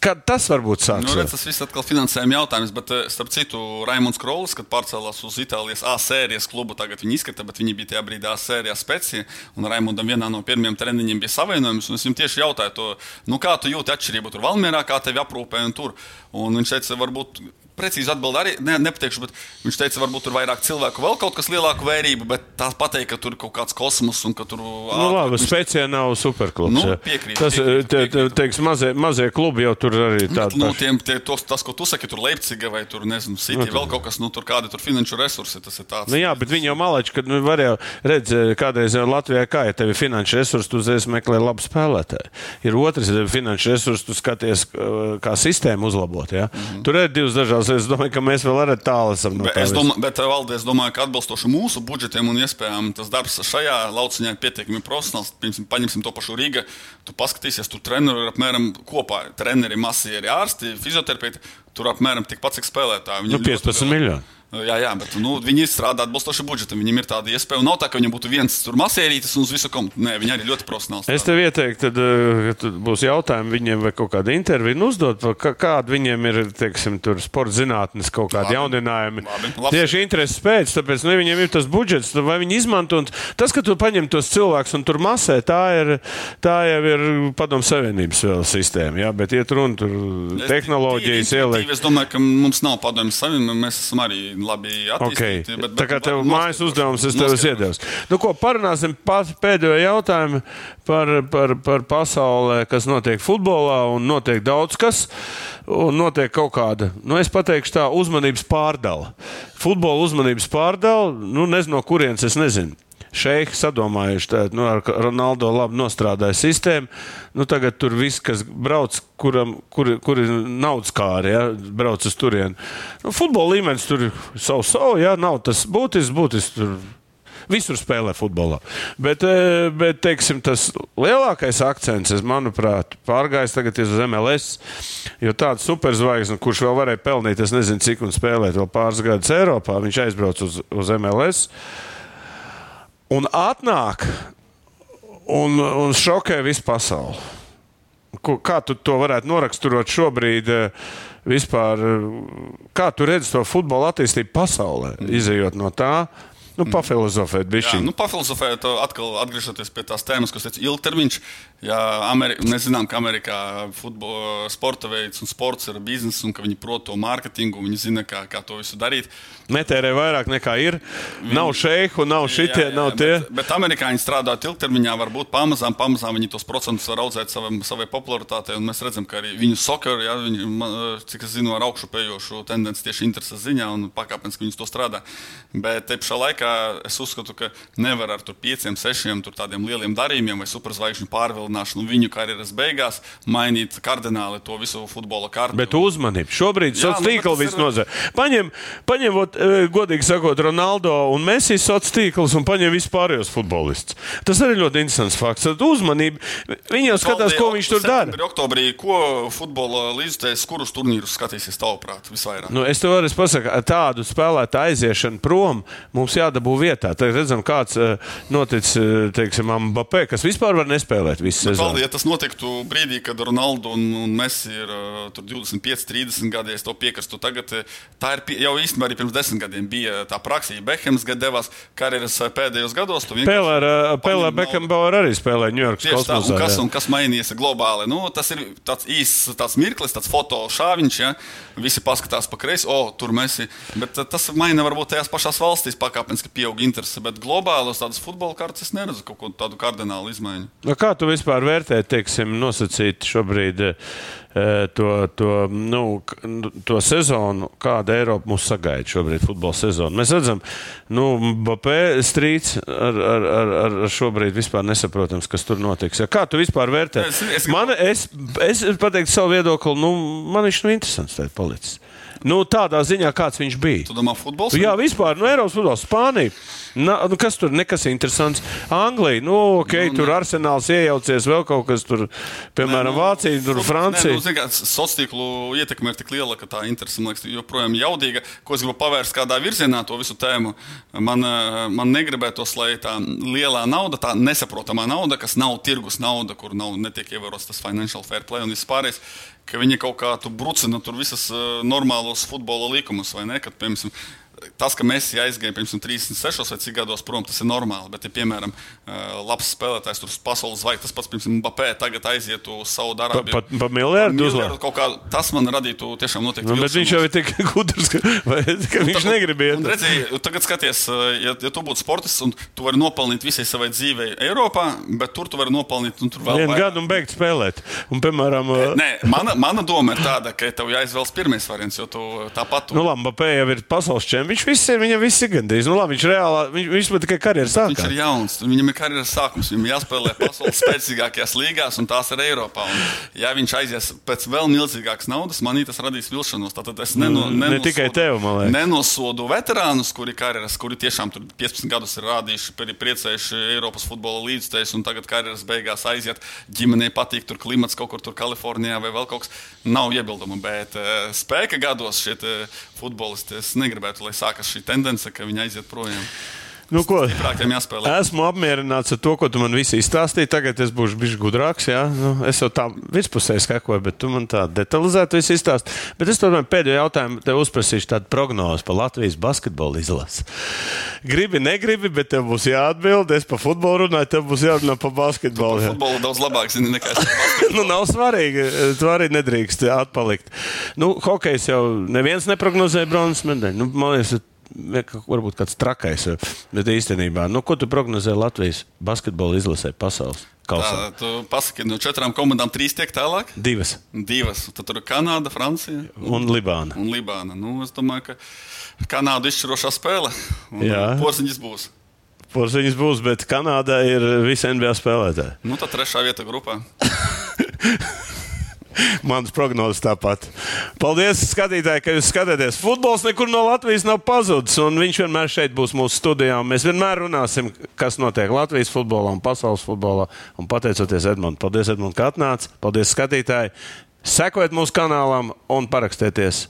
Kad tas varbūt sāksies? Nu, redz, tas viss atkal finansējuma jautājums, bet, eh, starp citu, Raimons Krolis, kad pārcēlās uz Itālijas A sērijas klubu, tagad viņi izskata, bet viņi bija tajā brīdī A sērijā spēcīgi, un Raimondam vienā no pirmajiem treniņiem bija savainojums, un es viņam tieši jautāju to, nu kā tu jūti atšķirību tur Valmierā, kā tevi aprūpē un tur, un viņš teica, varbūt precīzi atbildi arī ne, nepateikšu, bet viņš teica, varbūt tur vairāk cilvēku, vēl kaut kas lielāku vērību, bet tā pateikt, ka tur kaut kāds kosmos un ka tur. Nu, labi, viņš... Spēcija nav superklubs. Nu, piekrīt, tas, piekrīt, te, te, teiks, mazie, mazie klubi jau tur arī tādi. Nu, tiem, tie, tos, tas, ko tu saki, tur Leipziga vai tur, nezinu, City, nu, vēl kaut kas, nu, tur kādi tur finanšu resursi, tas ir tāds. Nu, jā, bet viņi jau malači, kad nu, var jau redzēt, kādreiz jau Latvijā, kā ja tev ir finanšu resursi, tu uzreiz meklē labu spēlētāju. Ir otrs, ja tev ir finanšu resursi, tu skaties, kā sistēmu uzlabot. Ja? Mm -hmm. Tur ir divas dažādas. Es domāju, ka mēs vēl arī tālu esam. No es domāju, bet, Valde, es domāju, ka atbilstoši mūsu budžetiem un iespējām tas darbs šajā lauciņā ir pietiekami profesionāls. Piemēram, paņemsim to pašu Rīgā. Tu paskatīsies, tur treneri ir apmēram kopā. Treneri, masieri, ārsti, fizioterapeiti. Tur apmēram tikpat cik spēlētāji. Viņi nu, 15 miljoni. Jā, jā, bet nu, viņi strādā atbilstoši budžetam. Viņiem ir tāda iespēja. Nav tā, ka viņiem būtu viens masērītis un uz visu komandu. Nē, viņi arī ļoti profesionāli. Strādā. Es tev ieteiktu, tad, eh, kad būs jautājumi viņiem vai kaut kāda intervija nu, uzdot, kāda viņiem ir, teiksim, tur sporta zinātnes kaut kādi labi, jauninājumi. Labi, labi. Tieši intereses pēc, tāpēc nu, viņiem ir tas budžets, vai viņi izmanto. Tas, ka tu paņem tos cilvēkus un tur masē, tā, ir, tā jau ir padomu savienības sistēma. Jā, bet iet runa tur tehnoloģijas ielikt. Es domāju, ka mums nav padomu savienība, mēs esam arī labi attīstīti. Okay. Bet, bet, tā kā tev mājas uzdevums, es tev iedevu. Nu, ko parunāsim par pēdējo jautājumu par, par, par pasaulē, kas notiek futbolā un notiek daudz kas. Un notiek kaut kāda, nu, es teikšu, tā uzmanības pārdala. Futbola uzmanības pārdala, nu, nezinu, no kurienes es nezinu šeihi sadomājuši, ka nu, ar Ronaldo labi nostrādāja sistēmu. Nu, tagad tur viss, kas brauc, kuram kur, kur ir naudas kāri, ja, brauc uz turieni. Nu, futbola līmenis tur ir savu savu, ja, nav tas būtisks, būtisks. Visur spēlē futbolā. Bet, e, bet teiksim, tas lielākais akcents, manuprāt, pārgājis tagad uz MLS. Jo tāds superzvaigznes, kurš vēl varēja pelnīt, es nezinu, cik un spēlēt vēl pāris gadus Eiropā, viņš aizbrauc uz, uz MLS. Uh, un atnāk un, un šokē visu pasauli. Kā tu to varētu noraksturot šobrīd? Eh, vispār, eh, kā tu redzi to futbola attīstību pasaulē, izējot no tā, Nu, pafilozofēt, bija šī. Nu, pafilozofēt, atkal atgriežoties pie tās tēmas, kas ir ilgtermiņš. Jā, Ameri mēs zinām, ka Amerikā futbola, sporta veids un sports ir biznesa, un ka viņi prot to mārketingu, viņi zina, kā, kā to visu darīt. Netērē vairāk nekā ir. Viņi... Nav šeiku, nav šitie, jā, jā, nav tie. Bet, bet amerikāņi strādā ilgtermiņā, varbūt pamazām, pamazām viņi tos procentus var audzēt savam, savai popularitātei, un mēs redzam, ka arī viņu soccer, jā, viņi, cik es zinu, ar augšupējošu tendenci tieši intereses ziņā un pakāpeniski viņus to strādā. Bet te pašā laikā es uzskatu, ka nevar ar pieciem, sešiem tādiem lieliem darījumiem vai superzvaigžņu pārvilināšanu viņu karjeras beigās mainīt kardināli to visu futbola kārtu. Bet uzmanību. Šobrīd sociālā nu, tīkla viss ir... nozīmē. Paņem, paņemot, e, godīgi sakot, Ronaldo un Messi sociālā tīkls un paņem vispārējos futbolistus. Tas arī ļoti interesants fakts. Tad uzmanība. Viņi jau skatās, ko viņš tur dara. Oktobrī, ko futbola līdzekļus, kurus turnīrus skatīsies tavuprāt visvairāk? Nu, es tev varu pasakāt, tādu spēlētāju aiziešanu prom mums jādabū vietā. Tad redzam, kāds uh, noticis, uh, teiksim, Mbappé, kas vispār var nespēlēt visu sezonu. Ja tas notiktu brīdī, kad Ronaldo un, un Messi ir uh, 25, 30 gadi, es to piekrastu. Tagad tā ir jau īstenībā arī pirms desmit gadiem bija tā praksija. Behems devās karjeras pēdējos gados. Pelē Bekambauer arī spēlēja Ņujorkas kosmosā. Un kas, un kas mainījies globāli? Nu, tas ir tāds īsts tāds mirklis, tāds foto šāviņš. Ja? Visi paskatās pa kreisi, o, tur mēs esi. Bet tas maina varbūt tajās pašās valstīs pakāpeniski pieaug interese. Bet globāli uz tādas futbola kartes es neredzu kaut ko tādu kardinālu izmaiņu. Nu, kā tu vispār vērtē, teiksim, nosacīt šobrīd? To, to, nu, to sezonu, kāda Eiropa mūs sagaida šobrīd, futbola sezonu. Mēs redzam, nu, Bapē strīds ar, ar, ar, ar šobrīd vispār nesaprotams, kas tur notiks. Ja, kā tu vispār vērtē? Es, es, man, es, es pateiktu savu viedokli, nu, man viņš nu interesants tāds palicis. Nu, tādā ziņā, kāds viņš bija. Tu domā, futbols? Jā, vispār, nu, Eiropas futbols, Spānija. Na, nu, kas tur nekas interesants? Anglija, nu, ok, nu, tur arsenāls iejaucies, vēl kaut kas tur, piemēram, nē, nu, Vācija, tur Francija. Nē, nu, Sociālo tīklu ietekme ir tik liela, ka tā interese, man liekas, joprojām jaudīga. Ko es gribu pavērst kādā virzienā to visu tēmu? Man, man negribētos, lai tā lielā nauda, tā nesaprotamā nauda, kas nav tirgus nauda, kur nav, netiek ievērots tas financial fair play un viss pārējais, ka viņi kaut kā tur brucina tur visas uh, normālos futbola likumus, vai ne? Kad, piemēram, tas, ka Messi aizgāja pirms 36 vai cik gados prom, tas ir normāli. Bet, ja, piemēram, labs spēlētājs, tur pasaules zvaigznes, tas pats, piemēram, Mbappé, tagad aizietu uz savu darbu. Pat pa, pa miljardu uzlēmu. Tas man radītu tiešām noteikti. Nu, bet viņš jau ir tik [LAUGHS] gudrs, ka, vai, ka viņš negrib iet. Redzi, tagad skaties, ja, ja tu būtu sportists un tu vari nopelnīt visai savai dzīvei Eiropā, bet tur tu vari nopelnīt un tur vēl. Vienu gadu un beigt spēlēt. Un, piemēram, Nē, mana, mana doma ir tāda, ka tev jāizvēlas pirmais variants, jo tu tāpat. Tu... Nu, labi, Mbappé jau ir pasaules čempions. Viņš viss ir, viņam viss ir gandrīz. Nu, labi, viņš reāli, viņš, viņš pat tikai karjeras sākums. Viņš ir jauns, viņam ir karjeras sākums. Viņam jāspēlē pasaules [LAUGHS] spēcīgākajās līgās, un tās ir Eiropā. Un, ja viņš aizies pēc vēl milzīgākas naudas, manī tas radīs vilšanos. Tātad es neno, nenosodu, ne tikai tev, man liekas. Nenosodu veterānus, kuri karjeras, kuri tiešām 15 gadus ir rādījuši, ir priecējuši Eiropas futbola līdzstājus, un tagad karjeras beigās aiziet. Ģimenei patīk tur klimats kaut kur tur Kalifornijā vai vēl kaut kas. Nav iebildumu, bet uh, spēka gados šie futbolisti es negribētu, lai sākas šī tendence, ka viņi aiziet projām. Nu, ko, esmu apmierināts ar to, ko tu man visi izstāstīji. Tagad es būšu bijis gudrāks. Ja? Nu, es jau tā vispusēji skakoju, bet tu man tā detalizēti visu izstāstīji. Bet es tomēr pēdējo jautājumu tev uzprasīšu tādu prognozi par Latvijas basketbola izlasi. Gribi, negribi, bet tev būs jāatbild. Es par futbolu runāju, tev būs jārunā par basketbolu. Par futbolu daudz labāk zini nekā es. [LAUGHS] nu, nav svarīgi. Tu arī nedrīkst atpalikt. Nu, hokejs jau neviens neprognozēja bronzas medaļu. Nu, man liekas, varbūt kāds trakais, bet īstenībā, nu, ko tu prognozē Latvijas basketbola izlasē pasaules? Kausā? Tā, tu pasaki, no četrām komandām trīs tiek tālāk? Divas. Divas. Tad tur ir Kanāda, Francija un, un Libāna. Un Libāna. Nu, es domāju, ka Kanāda izšķirošā spēle. Porziņas būs. Porziņas būs, bet Kanādā ir visi NBA spēlētāji. Nu, tā trešā vieta grupā. [LAUGHS] [LAUGHS] Manas prognozes tāpat. Paldies, skatītāji, ka jūs skatāties. Futbols nekur no Latvijas nav pazudis, un viņš vienmēr šeit būs mūsu studijā. Mēs vienmēr runāsim, kas notiek Latvijas futbolā un pasaules futbolā. Un pateicoties Edmundam, paldies, Edmund, ka atnāc. Paldies, skatītāji. Sekojiet mūsu kanālam un parakstieties.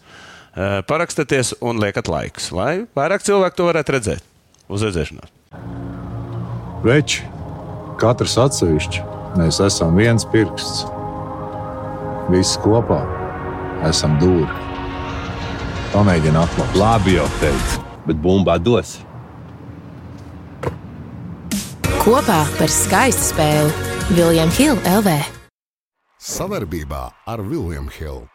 Eh, parakstieties un liekat laikus, lai vairāk cilvēku to varētu redzēt. Uz redzēšanos! Veči, katrs atsevišķi, mēs esam viens pirksts Visi kopā esam dūri. Pamēģini atklāt. Labi, jau teicu, bet bumbā dos. Kopā par skaistu spēli Viljams Hilde LV. Savarbībā ar Viljams Hildu.